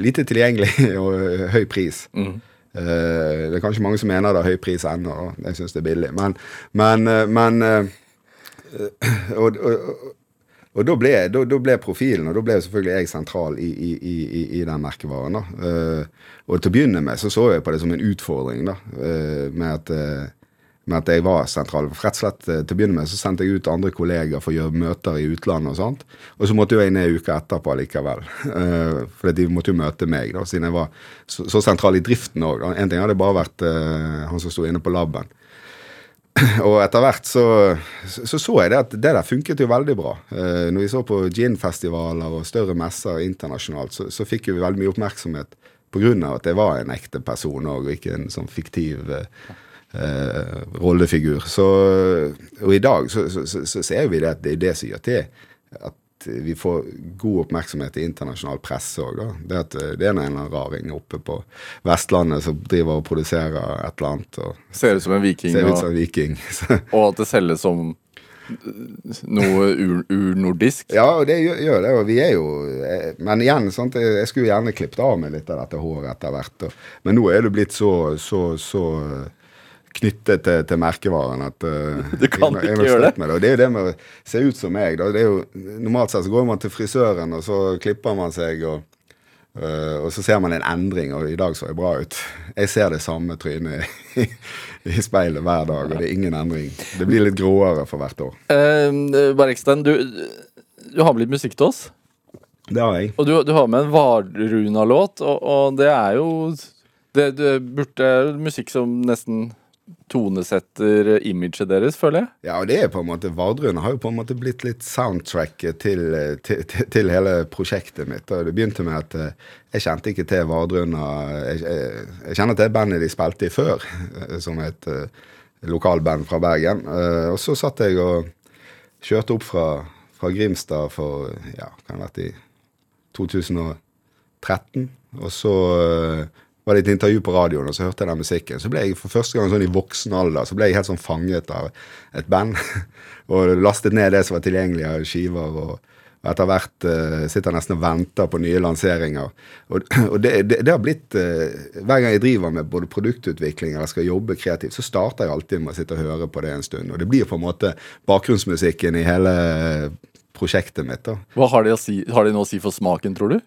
lite tilgjengelig og eh, høy pris. Eh, det er kanskje mange som mener det er høy pris ennå, jeg syns det er billig. Men, men, eh, men eh, og, og, og da ble, da, da ble profilen, og da ble selvfølgelig jeg sentral i, i, i, i- den merkevaren. da. Eh, og til å begynne med så så jeg på det som en utfordring, da, eh, med, at, eh, med at jeg var sentral. For rett og slett eh, Til å begynne med så sendte jeg ut andre kolleger for å gjøre møter i utlandet og sånt. Og så måtte jo jeg ned uka etterpå likevel. Uh, for de måtte jo møte meg, da, siden jeg var så, så sentral i driften òg. En ting hadde bare vært uh, han som sto inne på laben. Og etter hvert så, så så jeg det at det der funket jo veldig bra. Uh, når vi så på gin-festivaler og større messer internasjonalt, så, så fikk vi veldig mye oppmerksomhet pga. at jeg var en ekte person òg, og ikke en sånn fiktiv eh, eh, rollefigur. Så, og i dag så, så, så, ser vi det at det er det som gjør til at vi får god oppmerksomhet i internasjonal presse òg. Det at eh, det er en eller annen raring oppe på Vestlandet som driver og produserer et eller annet. og Ser ut som en viking, Ser ut som en viking. Og at det selges som eh, noe ur- urnordisk. Ja, det gjør, gjør det. Og vi er jo eh, Men igjen, sant, jeg skulle gjerne klippet av meg litt av dette håret etter hvert. Og, men nå er det blitt så, så, så knyttet til, til merkevaren at uh, Du kan jeg, jeg, ikke gjøre det. Det. Og det er jo det med å se ut som meg. Jo, normalt sett så går man til frisøren, og så klipper man seg, og, uh, og så ser man en endring, og i dag så jeg bra ut. Jeg ser det samme trynet i, i speilet hver dag, og det er ingen endring. Det blir litt gråere for hvert år. Uh, Barreksten, du, du har litt musikk til oss. Det har jeg. Og du, du har med en Varuna-låt, og, og det er jo det, det burde musikk som nesten tonesetter imaget deres, føler jeg. Ja, og det er på en måte Vardrun har jo på en måte blitt litt soundtracket til, til, til, til hele prosjektet mitt. Og det begynte med at eh, jeg kjente ikke til Vardrun. Jeg, jeg, jeg kjenner til bandet de spilte i før, eh, som et lokalband fra Bergen. Eh, og så satt jeg og kjørte opp fra, fra Grimstad for ja, kan det ha vært i 2013. Og så eh, var det et intervju på radioen, og så hørte jeg den musikken. Så ble jeg for første gang sånn i voksen alder så ble jeg helt sånn fanget av et band. og lastet ned det som var tilgjengelig av skiver. og etter hvert uh, sitter jeg nesten og venter på nye lanseringer. Og, og det, det, det har blitt uh, Hver gang jeg driver med både produktutvikling eller skal jobbe kreativt, så starter jeg alltid med å sitte og høre på det en stund. Og det blir på en måte bakgrunnsmusikken i hele prosjektet mitt. da. Hva har de, si, har de noe å si for smaken, tror du?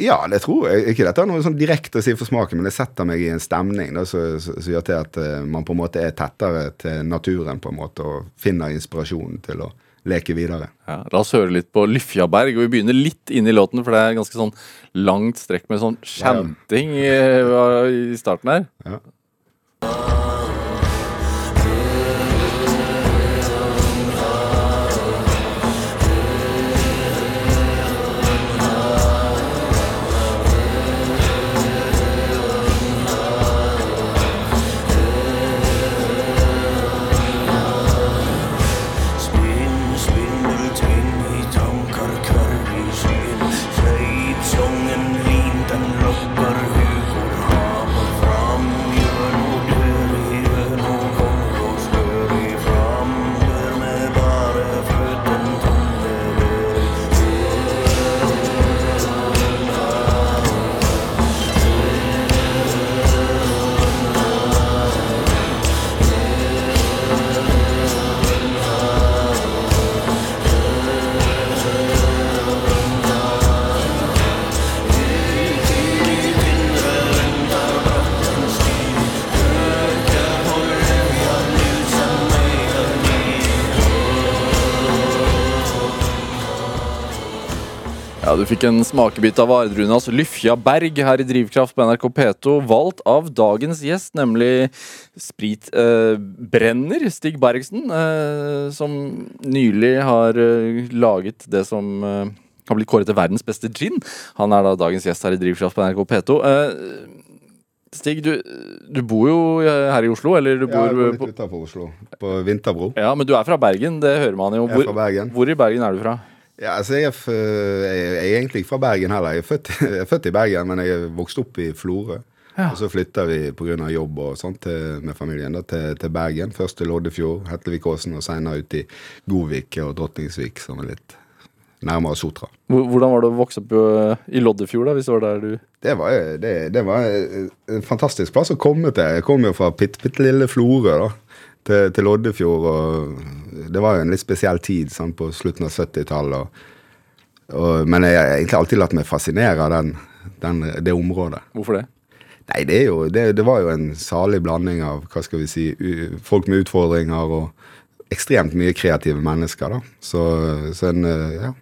Ja, det tror jeg. Ikke dette er noe sånn direkte å si for smaken, men det setter meg i en stemning som gjør til at eh, man på en måte er tettere til naturen på en måte, og finner inspirasjon til å leke videre. Ja, la oss høre litt på Lyfjaberg, og vi begynner litt inn i låten, for det er ganske sånn langt strekk med sånn chanting ja. i starten her. Ja. Fikk en smakebit av Ardrunas Lyfja Berg her i Drivkraft på NRK P2, valgt av dagens gjest, nemlig spritbrenner eh, Stig Bergsen, eh, som nylig har eh, laget det som eh, har blitt kåret til verdens beste gin. Han er da dagens gjest her i Drivkraft på NRK P2. Eh, Stig, du, du bor jo eh, her i Oslo, eller du Ja, jeg bor litt utafor Oslo, på Vinterbro. Ja, men du er fra Bergen, det hører man jo. Jeg er fra Bergen. hvor i Bergen er du fra? Ja, altså jeg, er f jeg er egentlig ikke fra Bergen heller. Jeg er født, jeg er født i Bergen, men jeg er vokst opp i Florø. Ja. Og så flytta vi pga. jobb og sånt til, med familien da, til, til Bergen. Først til Loddefjord, Hetlevikåsen, og senere ut i Godvik og Drotningsvik, som er litt nærmere Sotra. Hvordan var det å vokse opp øh, i Loddefjord, da, hvis det var der du Det var, det, det var en fantastisk plass å komme til. Jeg kom jo fra bitte lille Florø da, til, til Loddefjord. og Det var jo en litt spesiell tid sånn, på slutten av 70-tallet. Og, og, men jeg har egentlig alltid latt meg fascinere av den, den, det området. Hvorfor det? Nei, det, jo, det, det var jo en salig blanding av hva skal vi si, u, folk med utfordringer og ekstremt mye kreative mennesker. da. Så, så en ja,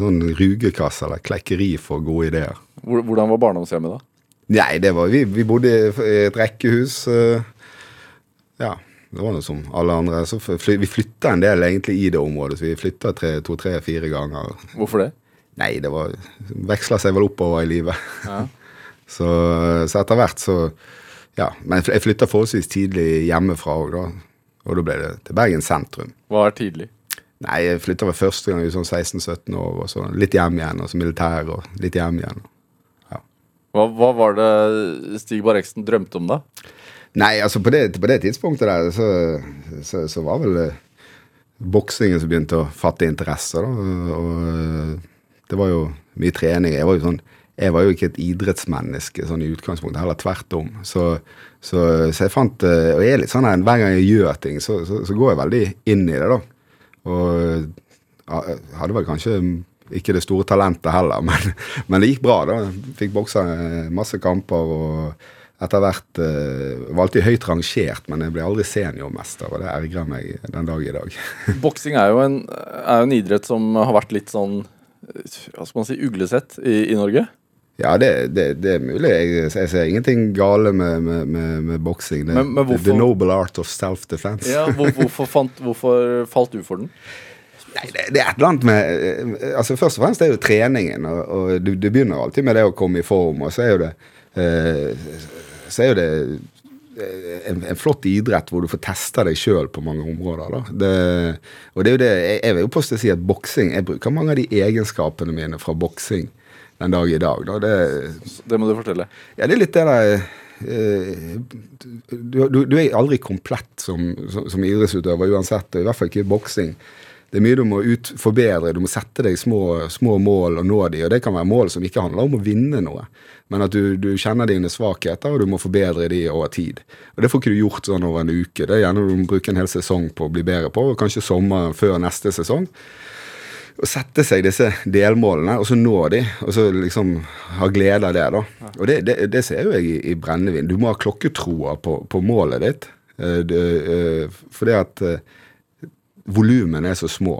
sånn rugekasse eller klekkeri for gode ideer. Hvordan var barndomshjemmet, da? Nei, det var, vi, vi bodde i i et rekkehus. eh, ja, det var noe som alle andre. Så fly, vi flytta en del egentlig i det området. så Vi flytta to, tre, fire ganger. Hvorfor det? Nei, det var veksla seg vel oppover i livet. Ja. Så, så etter hvert så Ja. Men jeg flytta forholdsvis tidlig hjemmefra òg, da. Og da ble det til Bergen sentrum. Hva er tidlig? Nei, jeg flytta vel første gang i sånn 16-17 år, og så litt hjem igjen, og så militær, og litt hjem igjen. Hva, hva var det Stig Barreksen drømte om, da? Nei, altså på det, på det tidspunktet der, så, så, så var vel eh, boksingen som begynte å fatte interesse, da. Og, eh, det var jo mye trening. Jeg var jo sånn jeg var jo ikke et idrettsmenneske sånn i utgangspunktet, heller tvert om. Så, så, jeg fant eh, Og jeg er litt sånn her, hver gang jeg gjør ting, så, går jeg veldig inn i det, da. Og hadde vel kanskje ikke det store talentet heller, men, men det gikk bra, da. Fikk boksa masse kamper og etter hvert uh, var alltid høyt rangert, men jeg ble aldri seniormester, og det ergrer meg den dag i dag. Boksing er jo en, er idrett som har vært litt sånn hva skal man si, uglesett i, i Norge. Ja, det, det, det er mulig. Jeg, jeg ser ingenting gale med, med, med, med boksing. Det- Men- men The noble art of self-defense. Ja, hvor, hvorfor, fant, hvorfor falt du for den? Nei, det, det er et eller annet med eh, altså Først og fremst er jo treningen. Og, og du, du begynner alltid med det å komme i form, og så er jo det eh, Så er jo det eh, en, en flott idrett hvor du får testa deg sjøl på mange områder. Det, og det er jo det, jeg, jeg vil jo påstå å si at boksing Jeg bruker mange av de egenskapene mine fra boksing den dag i dag. Da. Det, Det må du fortelle. ja, det er litt det der eh, du, du, du er aldri komplett som, som, som idrettsutøver uansett, og i hvert fall ikke i boksing. Det er mye du må ut, forbedre. Du må sette deg små, små mål og nå de, og det kan være mål som ikke handler om å vinne noe, men at du, du kjenner dine svakheter, og du må forbedre de over tid. Og Det får ikke du gjort sånn over en uke. Det er gjerne du må bruke en hel sesong på å bli bedre på, og kanskje sommeren før neste sesong å sette seg disse delmålene, og så nå de, og så liksom ha glede av det. da. Og det, det, det ser jo jeg i, i brennevin. Du må ha klokketroa på, på målet ditt. Eh, det, eh, fordi at eh, volumene er så små.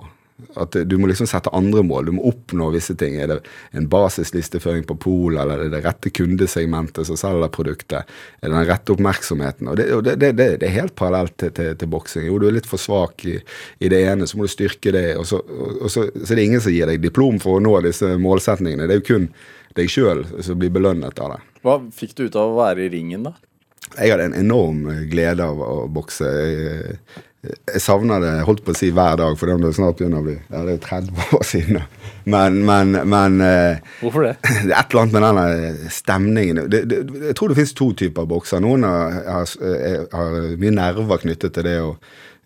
At Du må liksom sette andre mål. Du må oppnå visse ting. Er det en basislisteføring på Pol, eller er det det rette kundesegmentet som selger produktet? Er det den rette oppmerksomheten? Og Det, og det, det, det, er helt parallelt til, til, til boksing. Jo, du er litt for svak i, i det ene, så må du styrke det. Og, så, og så, så er det ingen som gir deg diplom for å nå disse målsetningene. Det er jo kun deg sjøl som blir belønnet av det. Hva fikk du ut av å være i ringen, da? Jeg hadde en enorm glede av å bokse. Jeg, jeg savner det holdt på å si hver dag, for det snart begynner å bli ja, det er 30 år siden. Men, men, men eh, Hvorfor det? det er et eller annet med denne stemningen. Det, det, jeg tror det finnes to typer bokser. Noen har, har, har mye nerver knyttet til det å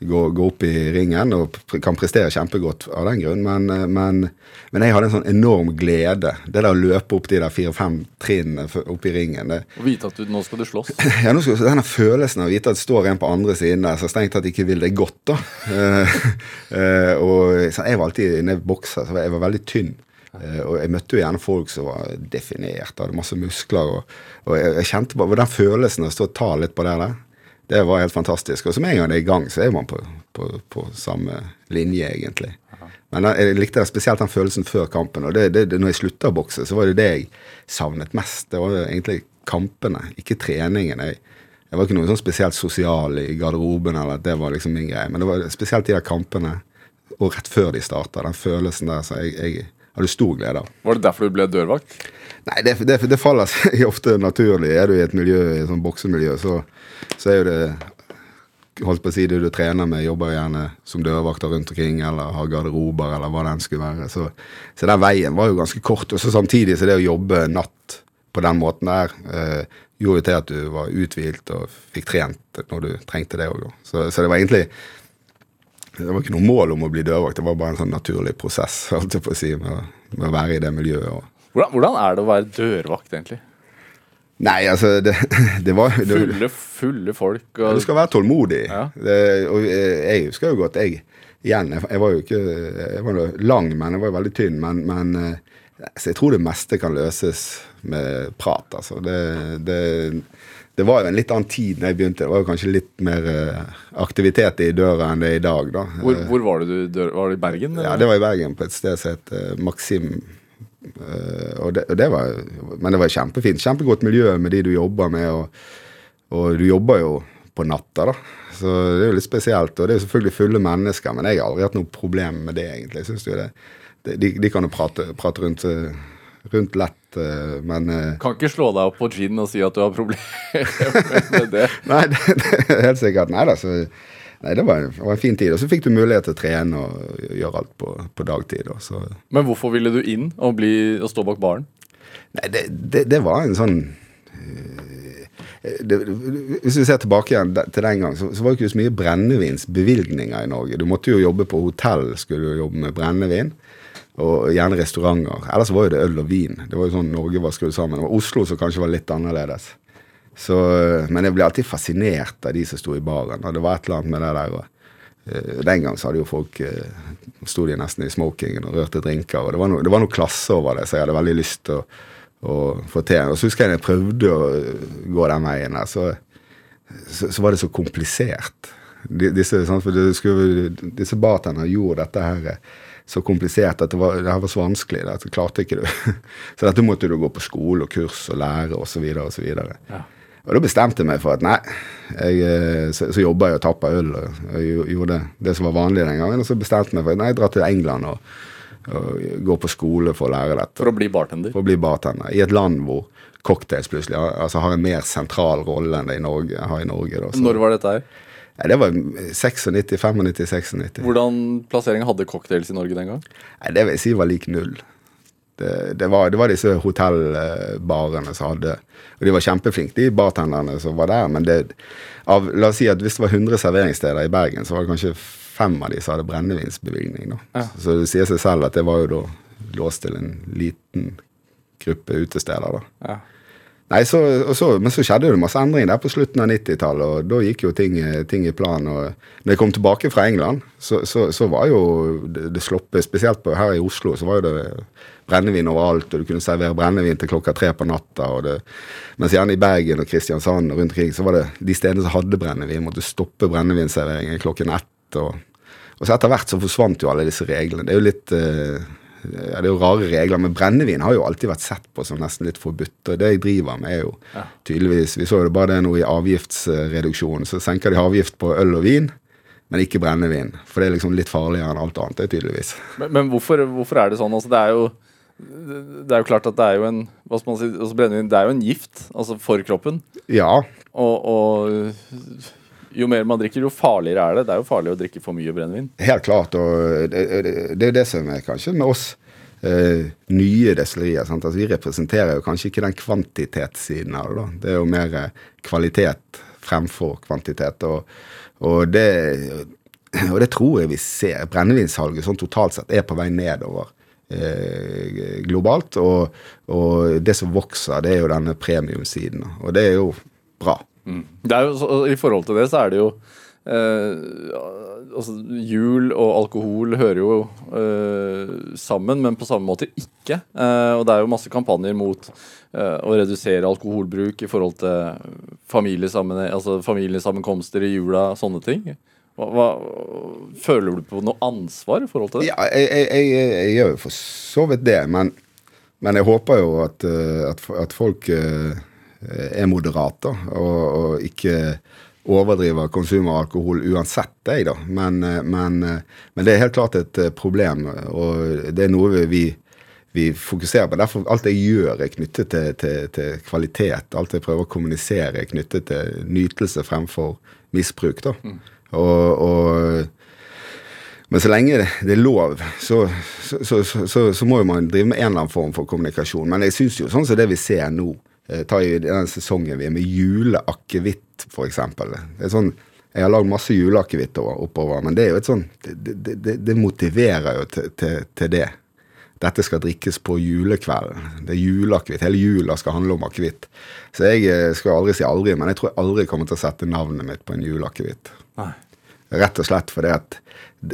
gå, gå opp i ringen og kan prestere kjempegodt av den grunn, men, eh, men, men jeg hadde en sånn enorm glede. Det der å løpe opp de der fire-fem trinnene opp i ringen. det og vite at du, nå skal du slåss. ja, nå skal, denne følelsen av å vite at det står en på andre siden der som strengt tatt ikke vil deg godt, da. Eh, eh, og så Jeg var alltid inne i bokser, så jeg var veldig tynn. Og jeg møtte jo gjerne folk som var definert, hadde masse muskler. Og, og jeg, jeg kjente bare den følelsen av å stå og ta litt på det der. Det var helt fantastisk. Og så med en gang det er i gang, så er man på, på, på samme linje, egentlig. Men jeg, likte spesielt den følelsen før kampen. Og det, det, det, når jeg slutta å bokse, så var det det jeg savnet mest. Det var egentlig kampene, ikke treningen. Jeg, jeg var ikke noe sånn spesielt sosial i garderoben, eller at det var liksom min greie. Men det var spesielt de der kampene, og rett før de starta. Den følelsen der. Så jeg, jeg hadde stor glede av. Var det derfor du ble dørvakt? Nei, det, det, det faller seg ofte naturlig. Er du i et miljø, i et sånt boksemiljø, så, så er jo det holdt på å si det du trener med, jobber gjerne som dørvakter rundt omkring, eller har garderober, eller hva den skulle være. Så, så, den veien var jo ganske kort. Og så samtidig så det å jobbe natt på den måten der eh, gjorde til at du var uthvilt og fikk trent når du trengte det òg. Så, så det var egentlig det var ikke noe mål om å bli dørvakt, det var bare en sånn naturlig prosess holdt jeg på å si, med, med å være i det miljøet. Hvordan, hvordan, er det å være dørvakt, egentlig? Nei, altså Det, det var det, Fulle, fulle folk. Og, du skal være tålmodig. Ja. Det, og jeg husker jo godt jeg Igjen, jeg, jeg var jo ikke Jeg var lang, men jeg var jo veldig tynn. Men, men så jeg tror det meste kan løses med prat, altså. Det, det det var jo en litt annen tid da jeg begynte. Det var jo kanskje litt mer uh, aktivitet i døra enn det er i dag. da. Hvor, hvor var det du dør? Var det i Bergen? Eller? Ja, det var i Bergen, på et sted som het uh, Maxim. Og, det, og det, var, men det var kjempefint. Kjempegodt miljø med de du jobber med. Og, og du jobber jo på natta, da. Så det er jo litt spesielt. Og det er jo selvfølgelig fulle mennesker, men jeg har aldri hatt noe problem med det, egentlig. Synes du det? De, de kan jo prate, prate rundt rundt lett, eh, men eh, Kan ikke slå deg opp på gin og si at du har problemer med det. nei, det, det, helt sikkert. Nei da, så Nei, det var, det var, en fin tid. Og så fikk du mulighet til å trene og gjøre alt på, på dagtid. Så. Men hvorfor ville du inn og, bli, og stå bak baren? Nei, det, det, det, var en sånn det, Hvis vi ser tilbake igjen til den gang, så, så var det ikke så mye brennevinsbevilgninger i Norge. Du måtte jo jobbe på hotell, skulle du jobbe med brennevin og gjerne restauranter. Ellers var jo det øl og vin. Det var jo sånn Norge var skrudd sammen. Det var Oslo som kanskje var litt annerledes. Så, men jeg ble alltid fascinert av de som sto i baren. Og det var et eller annet med det der. Og, uh, den gang så hadde jo folk uh, sto de nesten i smokingen og rørte drinker. Og det var, no, det var noe klasse over det, så jeg hadde veldig lyst til å, å, få til. Og så husker jeg da jeg prøvde å gå den veien der, så, så, så var det så komplisert. Disse, sant, for disse bartenderne gjorde dette her så komplisert at det var, det var så vanskelig. Dette klarte ikke du. så dette måtte du gå på skole og kurs og lære osv. osv. Ja. Og da bestemte jeg meg for at nei, jeg, eh, så, så jobba jeg og tappa øl. og og gjorde det som var vanlig den gangen. Og så bestemte jeg meg for at nei, jeg drar til England og, og går på skole for å lære dette. For å bli bartender? For å bli bartender. I et land hvor cocktails plutselig altså, har en mer sentral rolle enn det i Norge, har i Norge. Da, Når var dette her? Nei, Det var 96, 95, 96. Hvordan plassering hadde cocktails i Norge den gang? Nei, Det vil jeg si var lik null. Det, det, var, det var, disse hotellbarene som hadde Og de var kjempeflinke, de bartenderne som var der. Men det, av, la oss si at hvis det var 100 serveringssteder i Bergen, så var det kanskje fem av de som hadde brennevinsbevilgning. Ja. Så det sier seg selv at det var jo da låst til en liten gruppe utesteder. da. Ja. Nei, så, så, Men så skjedde det masse endringer der på slutten av 90-tallet, og da gikk jo ting, ting, i plan. og når jeg kom tilbake fra England, så, så, så var jo det, det sloppet Spesielt på, her i Oslo så var jo det brennevin overalt, og du kunne servere brennevin til klokka tre på natta. og det, Mens gjerne i Bergen og Kristiansand og rundt omkring så var det de stedene som hadde brennevin, måtte stoppe brennevinserveringen klokken ett. og, og så etter hvert så forsvant jo alle disse reglene. Det er jo litt eh, ja, Det er jo rare regler, men brennevin har jo alltid vært sett på som nesten litt forbudt. Og det jeg driver med, er jo ja. tydeligvis Vi så jo det bare det nå i avgiftsreduksjonen. Så senker de avgift på øl og vin, men ikke brennevin. For det er liksom litt farligere enn alt annet, det er tydeligvis. Men, men hvorfor, hvorfor, er det sånn? Altså, det er jo det er jo klart at det er jo en hva skal man si, altså brennevin det er jo en gift altså for kroppen. Ja. Og, og jo mer man drikker, jo farligere er det. Det er jo farlig å drikke for mye brennevin. Helt klart. Og det, det er det som er kanskje med oss eh, nye destillerier. Altså, vi representerer jo kanskje ikke den kvantitetssiden av det. da. Det er jo mer eh, kvalitet fremfor kvantitet. Og, og, det, og det tror jeg vi ser. Brennevinsalget sånn totalt sett er på vei nedover. Eh, globalt. Og, og, det som vokser, det er jo denne premiumsiden. Og det er jo bra. Mm. Jo, I forhold til det så er det jo eh, altså Jul og alkohol hører jo eh, sammen, men på samme måte ikke. Eh, og det er jo masse kampanjer mot eh, å redusere alkoholbruk i forhold til familiesammen, altså familiesammenkomster i jula, sånne ting. Hva, hva, føler du på noe ansvar i forhold til det? Ja, jeg, jeg, jeg, jeg gjør jo for så vidt det, men, men jeg håper jo at, eh, at, at folk eh, er moderate og, og ikke overdriver konsum av alkohol uansett, jeg, da. Men, eh, men, eh, men det er helt klart et eh, problem, og det er noe vi, vi fokuserer på. Derfor alt jeg gjør, er knyttet til, til, til kvalitet. Alt jeg prøver å kommunisere, er knyttet til nytelse fremfor misbruk. da. Og, og men så lenge det, er lov, så, så, så, så, må jo man drive med en eller annen form for kommunikasjon. Men jeg syns jo sånn som det vi ser nå, eh, ta i den sesongen vi er med juleakevitt, f.eks. Sånn, jeg har lagd masse juleakevitt oppover, men det er jo et sånn Det, det, det, det motiverer jo til, til, til det. Dette skal drikkes på julekvelden. Det er juleakevitt. Hele jula skal handle om akevitt. Så jeg eh, skal aldri si aldri, men jeg tror jeg aldri kommer til å sette navnet mitt på en juleakevitt. Rett og slett fordi at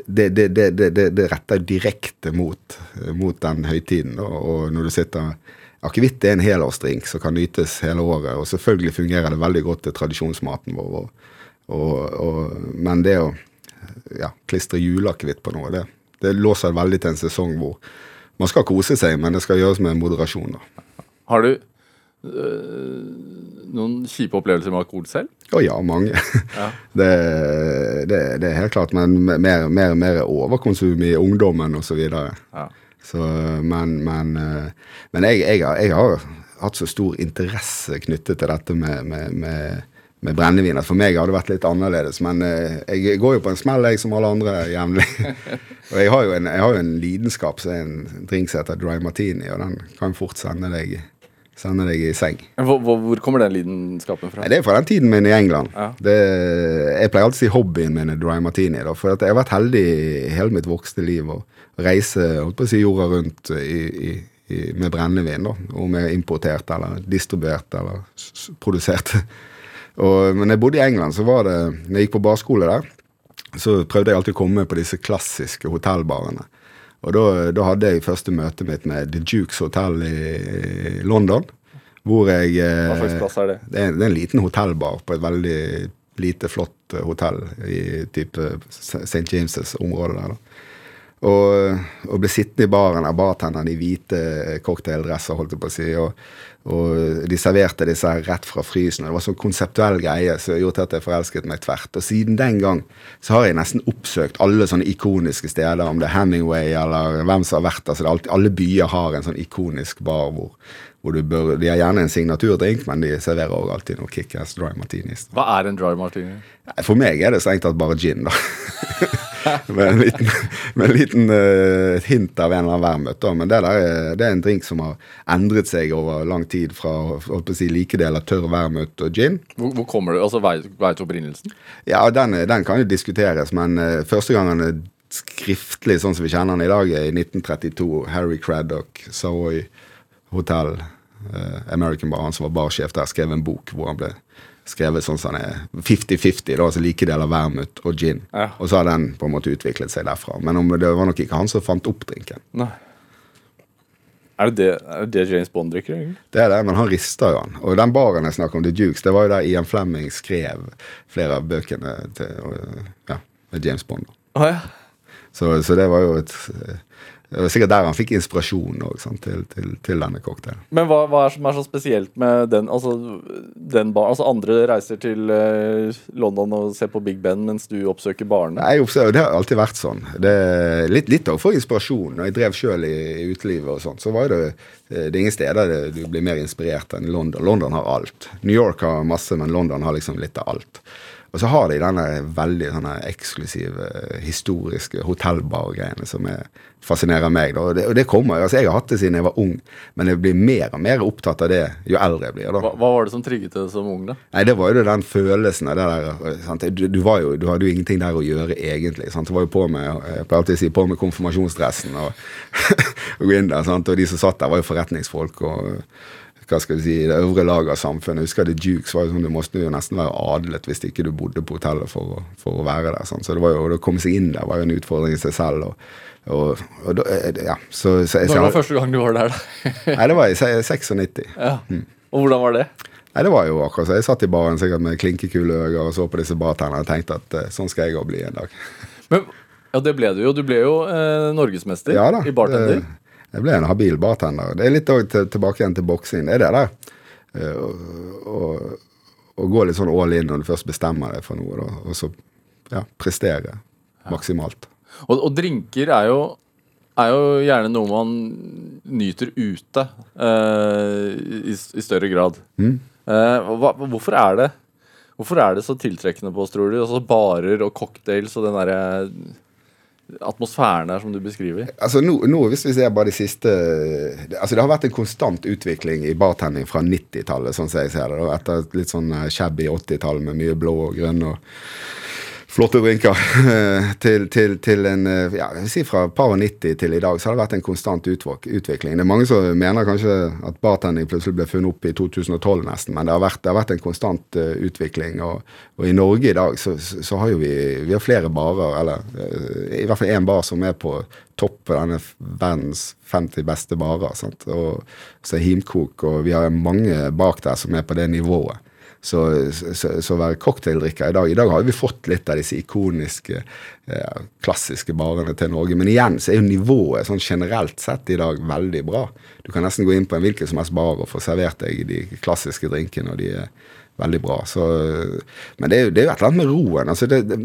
det, det, det, det, retter direkte mot, mot den høytiden. Og, Og når du sitter Akevitt er en helårsdrink som kan nytes hele året. Og selvfølgelig fungerer det veldig godt til tradisjonsmaten vår. Og, og, og, men det å ja, klistre juleakevitt på noe, det, det låser veldig til en sesong hvor man skal kose seg, men det skal gjøres med moderasjon. da. Har du noen kjipe opplevelser med alkohol selv? Å ja, mange. Ja. Det, det, det er helt klart. Men mer, mer, mer overkonsum i ungdommen osv. Ja. Så, men men, eh, men jeg, jeg, jeg har hatt så stor interesse knyttet til dette med, med, med, med brennevin at for meg har det vært litt annerledes. Men eh, jeg går jo på en smell, jeg, som alle andre jevnlig. og jeg har, jo en, jeg har jo en lidenskap som er en drink som heter dry martini, og den kan fort sende deg, sende deg i seng. Hvor, hvor, kommer den lidenskapen fra? Nei, Det er fra den tiden min i England. Ja. Det, jeg pleier alltid å si hobbyen min er dry martini. Da, for jeg har vært heldig i hele mitt voksne liv å reise holdt på å si jorda rundt i, i, i, med brennevin. da, Om jeg er importert eller distribuert eller produsert. Og, men jeg bodde i England, så var det Når jeg gikk på barskole der, så prøvde jeg alltid å komme på disse klassiske hotellbarene. Og da, hadde jeg første møtet mitt med The Jukes Hotel i, i London. Hvor jeg eh, Hva slags plass er det? det er, det er en liten hotellbar på et veldig lite, flott eh, hotell i type St. James'-området der. da. Og, og ble sittende i baren av bartenderen i hvite cocktaildresser, holdt jeg på å si. Og, og de serverte disse her rett fra frysen. og Det var sånn konseptuell greie som gjorde at jeg forelsket meg tvert. Og siden den gang så har jeg nesten oppsøkt alle sånne ikoniske steder, om det er Hemingway eller hvem som har vært der. Så det er alltid, alle byer har en sånn ikonisk bar hvor, hvor du bør De har gjerne en signaturdrink, men de serverer også alltid noe kickass dry martinis. Hva er en dry martini? For meg er det strengt tatt bare gin, da. med en liten, med en liten uh, hint av en eller annen værmøte. Men det, der er, det er en drink som har endret seg over lang tid fra holdt på å si, like deler tørr vermut og gin. Hvor, hvor kommer det? Altså, du opprinnelsen? Ja, den, den kan jo diskuteres, men uh, første gang han er skriftlig sånn som vi kjenner den i dag, er i 1932. Harry Craddock, Savoy Hotel, uh, American Bar, han som var barsjef der, skrev en bok hvor han ble skrevet sånn som er 50-50, da, altså like deler vermut og gin. Ja. Og så har den på en måte utviklet seg derfra. Men om det var nok ikke han som fant opp drinken. Nei. Er det det, er det, James Bond drikker? egentlig? Det er det, men han rister jo han. Og den baren jeg snakker om, The Dukes, det var jo der Ian Fleming skrev flere av bøkene til, ja, James Bond. Ah, ja. Så, så det var jo et Det var sikkert der han fikk inspirasjon også, til, til, til denne cocktailen. Men hva, hva er som er så spesielt med den? Altså, den bar, altså Andre reiser til eh, London og ser på Big Ben, mens du oppsøker barene. Oppser, det har alltid vært sånn. Det, litt, litt av for inspirasjon. Når jeg drev sjøl i, i utelivet og sånt, så var det, det er ingen steder det, du blir mer inspirert enn London. London har alt. New York har masse, men London har liksom litt av alt. Og så har de denne veldig denne eksklusive, historiske hotellbar-greiene som er, fascinerer meg. Og, det, og det kommer, altså Jeg har hatt det siden jeg var ung, men jeg blir mer og mer opptatt av det jo eldre jeg blir. Hva, hva var det som trigget det som ung, da? Nei, det var jo den følelsen av det der sant? Du, du, var jo, du hadde jo ingenting der å gjøre, egentlig. Sant? Du var jo på med jeg pleier alltid å si, på med konfirmasjonsdressen og, og gå inn der. Sant? Og de som satt der, var jo forretningsfolk. og hva skal vi si, det øvre laget av samfunnet. Jeg husker det Dukes var jo sånn, Du måtte jo nesten være adlet hvis ikke du bodde på hotellet for, å- for å være der. Sånn. Så det var jo, å komme seg inn der var jo en utfordring i seg selv. og, og, og da, eh, ja, så, så jeg, Når var første gang du var der, da? Nei, det var i 96. ja. Og hvordan var det? Nei, det var jo akkurat så. Jeg satt i baren sikkert med klinkekule øyne og så på disse bartenderne og tenkte at uh, sånn skal jeg òg bli en dag. Men ja, det ble du jo. Du ble jo uh, norgesmester Ja da. i bartender. det- Jeg ble en habil bartender. Det er litt tilbake igjen til boksing. Det er det der. Eh, å- Å gå litt sånn all in når du først bestemmer deg for noe, da, og så ja, prestere maksimalt. Og, og drinker er jo, er jo gjerne noe man nyter ute eh, i, i større grad. Mm. Eh, hva, hvorfor er det Hvorfor er det så tiltrekkende på oss, tror du? Altså Barer og cocktails og den derre atmosfæren der som du beskriver. Altså nå, nå, Hvis vi ser bare de siste Altså Det har vært en konstant utvikling i bartending fra 90-tallet, sånn som jeg ser det. Etter et litt sånn shabby 80-tall med mye blå og grønn og flotte drinker. til, til, til en eh, ja, si Fra par og 90 til i dag så har det vært en konstant utvikling. Det er mange som mener kanskje at bartending plutselig ble funnet opp i 2012 nesten, men det har vært, det har vært en konstant eh, utvikling. Og, og i Norge i dag så, så, har jo vi, vi har flere barer, eller eh, i hvert fall én bar som er på topp på denne verdens 50 beste barer. Sant? Og så er Himkok, og vi har mange bak der som er på det nivået. Så, så, så være cocktaildrikker i dag I dag har vi fått litt av disse ikoniske, eh, klassiske barene til Norge. Men igjen så er jo nivået sånn generelt sett i dag veldig bra. Du kan nesten gå inn på en hvilken som helst bar og få servert deg de klassiske drinkene, og de er veldig bra. Så, men det er jo det er jo et eller annet med roen. altså det, det,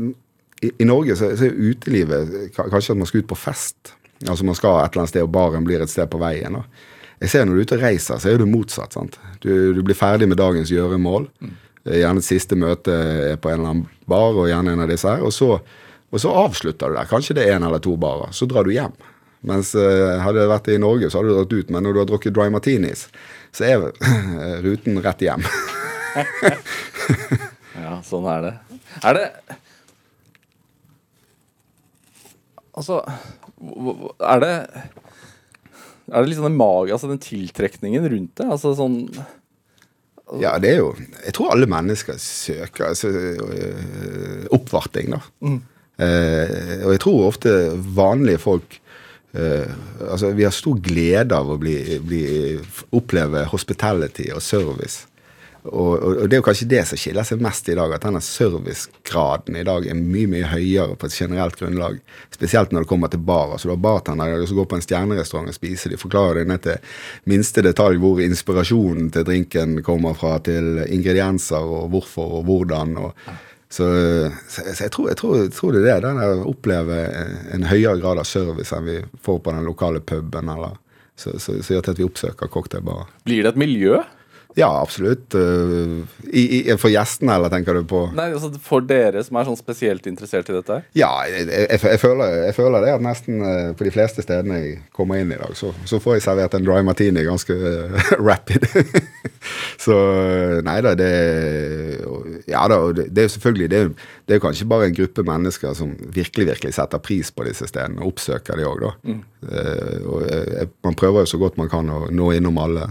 i, I Norge så, så er jo utelivet kanskje at man skal ut på fest. Altså Man skal et eller annet sted, og baren blir et sted på veien. da. Jeg ser Når du er ute og reiser, så er det motsatt. sant? Du, du blir ferdig med dagens gjøremål. Mm. Gjerne et siste møte er på en eller annen bar, og gjerne en av disse her. Og så, og så avslutter du der. Kanskje det er en eller to barer. Så drar du hjem. Mens uh, hadde det vært i Norge, så hadde du dratt ut. Men når du har drukket dry martinis, så er ruten rett hjem. Ja, sånn er det. Er det Altså Er det Er det liksom den mag... Altså den tiltrekningen rundt det? Altså sånn Ja, det er jo Jeg tror alle mennesker søker altså, øh, oppvarting, da. Eh, og jeg tror ofte vanlige folk eh, Altså, vi har stor glede av å bli, bli, oppleve hospitality og service. Og, og, og det er jo kanskje det som skiller seg mest i dag, at denne servicegraden i dag er mye mye høyere på et generelt grunnlag. Spesielt når det kommer til bar. altså Du har bartendere som går på en stjernerestaurant og spiser. De forklarer deg ned til minste detalj hvor inspirasjonen til drinken kommer fra, til ingredienser og hvorfor og hvordan. og så, så, jeg, tror, jeg, tror, jeg tror det er det. Den å en høyere grad av service enn vi får på den lokale puben. eller så, så, så gjør det at vi oppsøker cocktailbarer. Blir det et miljø? Ja, absolutt. Uh, i, i, for gjestene, eller tenker du på Nei, altså For dere som er sånn spesielt interessert i dette? Ja, jeg, jeg, jeg, føler, jeg føler det at nesten uh, på de fleste stedene jeg kommer inn i dag, så, så får jeg servert en dry martini ganske uh, rapid. så nei da, det Ja da, det, er jo selvfølgelig det det er jo kanskje bare en gruppe mennesker som virkelig virkelig setter pris på disse stedene, og oppsøker de òg, da. Jeg, man prøver jo så godt man kan å nå innom alle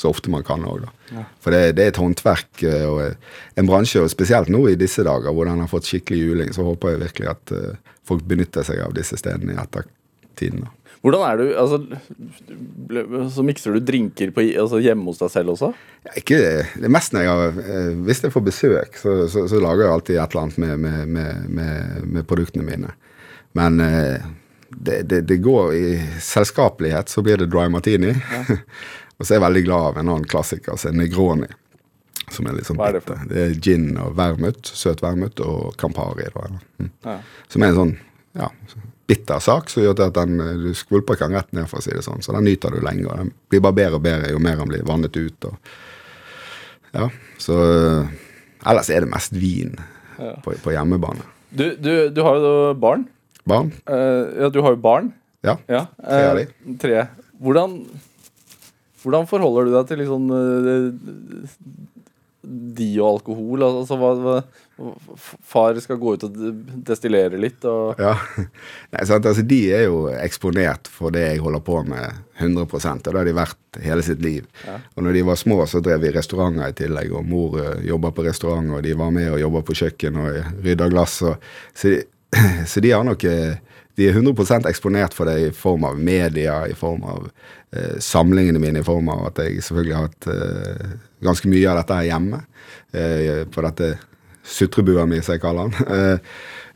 så ofte man kan òg, da. For det, det er et håndverk eh, og en bransje, og spesielt nå i disse dager hvor den har fått skikkelig juling, så håper jeg virkelig at eh, folk benytter seg av disse stedene i ettertiden. da. Hvordan er du altså, Så mikser du drinker på, altså, hjemme hos deg selv også? Ja, Ikke, det mest når jeg har, eh, Hvis jeg får besøk, så, så, så lager jeg alltid et eller annet med, med, med, med, produktene mine. Men eh, det, det, det går i selskapelighet, så blir det dry martini. og så er jeg veldig glad av en annen klassiker, som er Negroni. Som er litt sånn Hva er det for. Det er gin og vermut, søt vermut og Campari. Da, mm. Ja. Som er en sånn ja, bitter sak som gjør at den, eh, du skvulper ikke den rett ned, for å si det sånn. Så den nyter du lenge. og Den blir bare bedre og bedre jo mer den blir vannet ut. Og, ja, så eh, Ellers er det mest vin Ja. på, på hjemmebane. Du, du, du har jo barn. Barn? Uh, ja, du har jo barn. Ja. Ja, Tre av de. Tre. Hvordan, hvordan forholder du deg til liksom eh, de og alkohol? Altså, hva, hva, far skal gå ut og destillere litt, og Ja. Nei, sant? Altså, de er jo eksponert for det jeg holder på med 100% og det har de vært hele sitt liv. Og når de var små, så drev vi restauranter i tillegg, og mor uh, jobba på restaurant, og de var med og jobba på kjøkken og rydda glass. Og, så, de, så de har nok eh, de er 100% eksponert for det i form av media, i form av eh, samlingene mine, i form av at jeg selvfølgelig har hatt eh, ganske mye av dette her hjemme. Eh, på dette sutrebua mi, som jeg kaller den.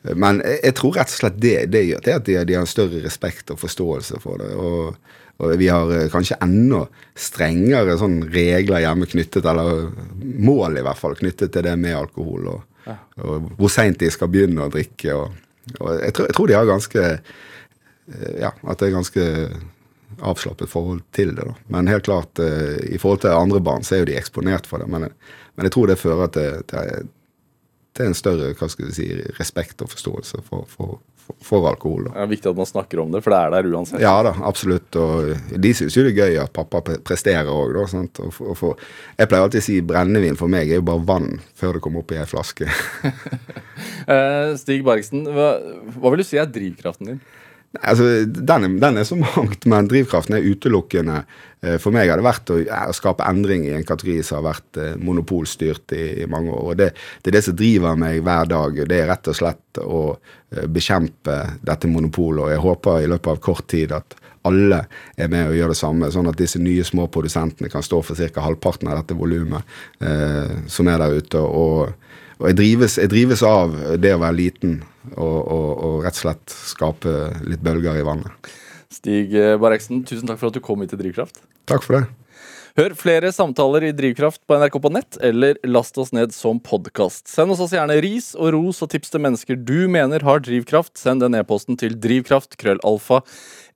Eh, men jeg, tror rett og slett det, det gjør til at de, de, har større respekt og forståelse for det. og og vi har eh, kanskje enda strengere sånn regler hjemme knyttet, eller mål i hvert fall, knyttet til det med alkohol. Og, ja. og hvor seint de skal begynne å drikke. Og, og jeg, tror, jeg, tror, de har ganske eh, Ja, at det er ganske avslappet forhold til det. da. Men helt klart, eh, i forhold til andre barn, så er jo de eksponert for det. Men, men jeg tror det fører til, til, til, en større hva skal vi si, respekt og forståelse for, for, for alkohol. Da. Det er viktig at man snakker om det, for det er der uansett. Ja da, absolutt. Og de syns jo det er gøy at pappa presterer òg, da. Sant? Og for, og for, jeg pleier alltid å si brennevin for meg er jo bare vann før det kommer opp i ei flaske. Eh, Stig Bergsen, hva, hva vil du si er drivkraften din? Altså, den, den er så mangt, men drivkraften er utelukkende eh, For meg har det vært å, skape endring i en kategori som har vært eh, monopolstyrt i, i, mange år. og det, det, er det som driver meg hver dag. Det er rett og slett å eh, bekjempe dette monopolet. Og jeg håper i løpet av kort tid at alle er med og gjør det samme, sånn at disse nye små produsentene kan stå for ca. halvparten av dette volumet eh, som er der ute. og og jeg drives, jeg drives, av det å være liten og, og, og, rett og slett skape litt bølger i vannet. Stig Bareksen, tusen takk for at du kom hit til Drivkraft. Takk for det. Hør flere samtaler i Drivkraft på NRK på nett, eller last oss ned som podkast. Send oss også gjerne ris og ros og tips til mennesker du mener har drivkraft. Send den e-posten til drivkraftkrøllalfa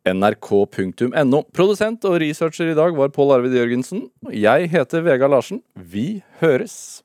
nrk.no. Produsent og researcher i dag var Pål Arvid Jørgensen. Jeg heter Vega Larsen. Vi høres.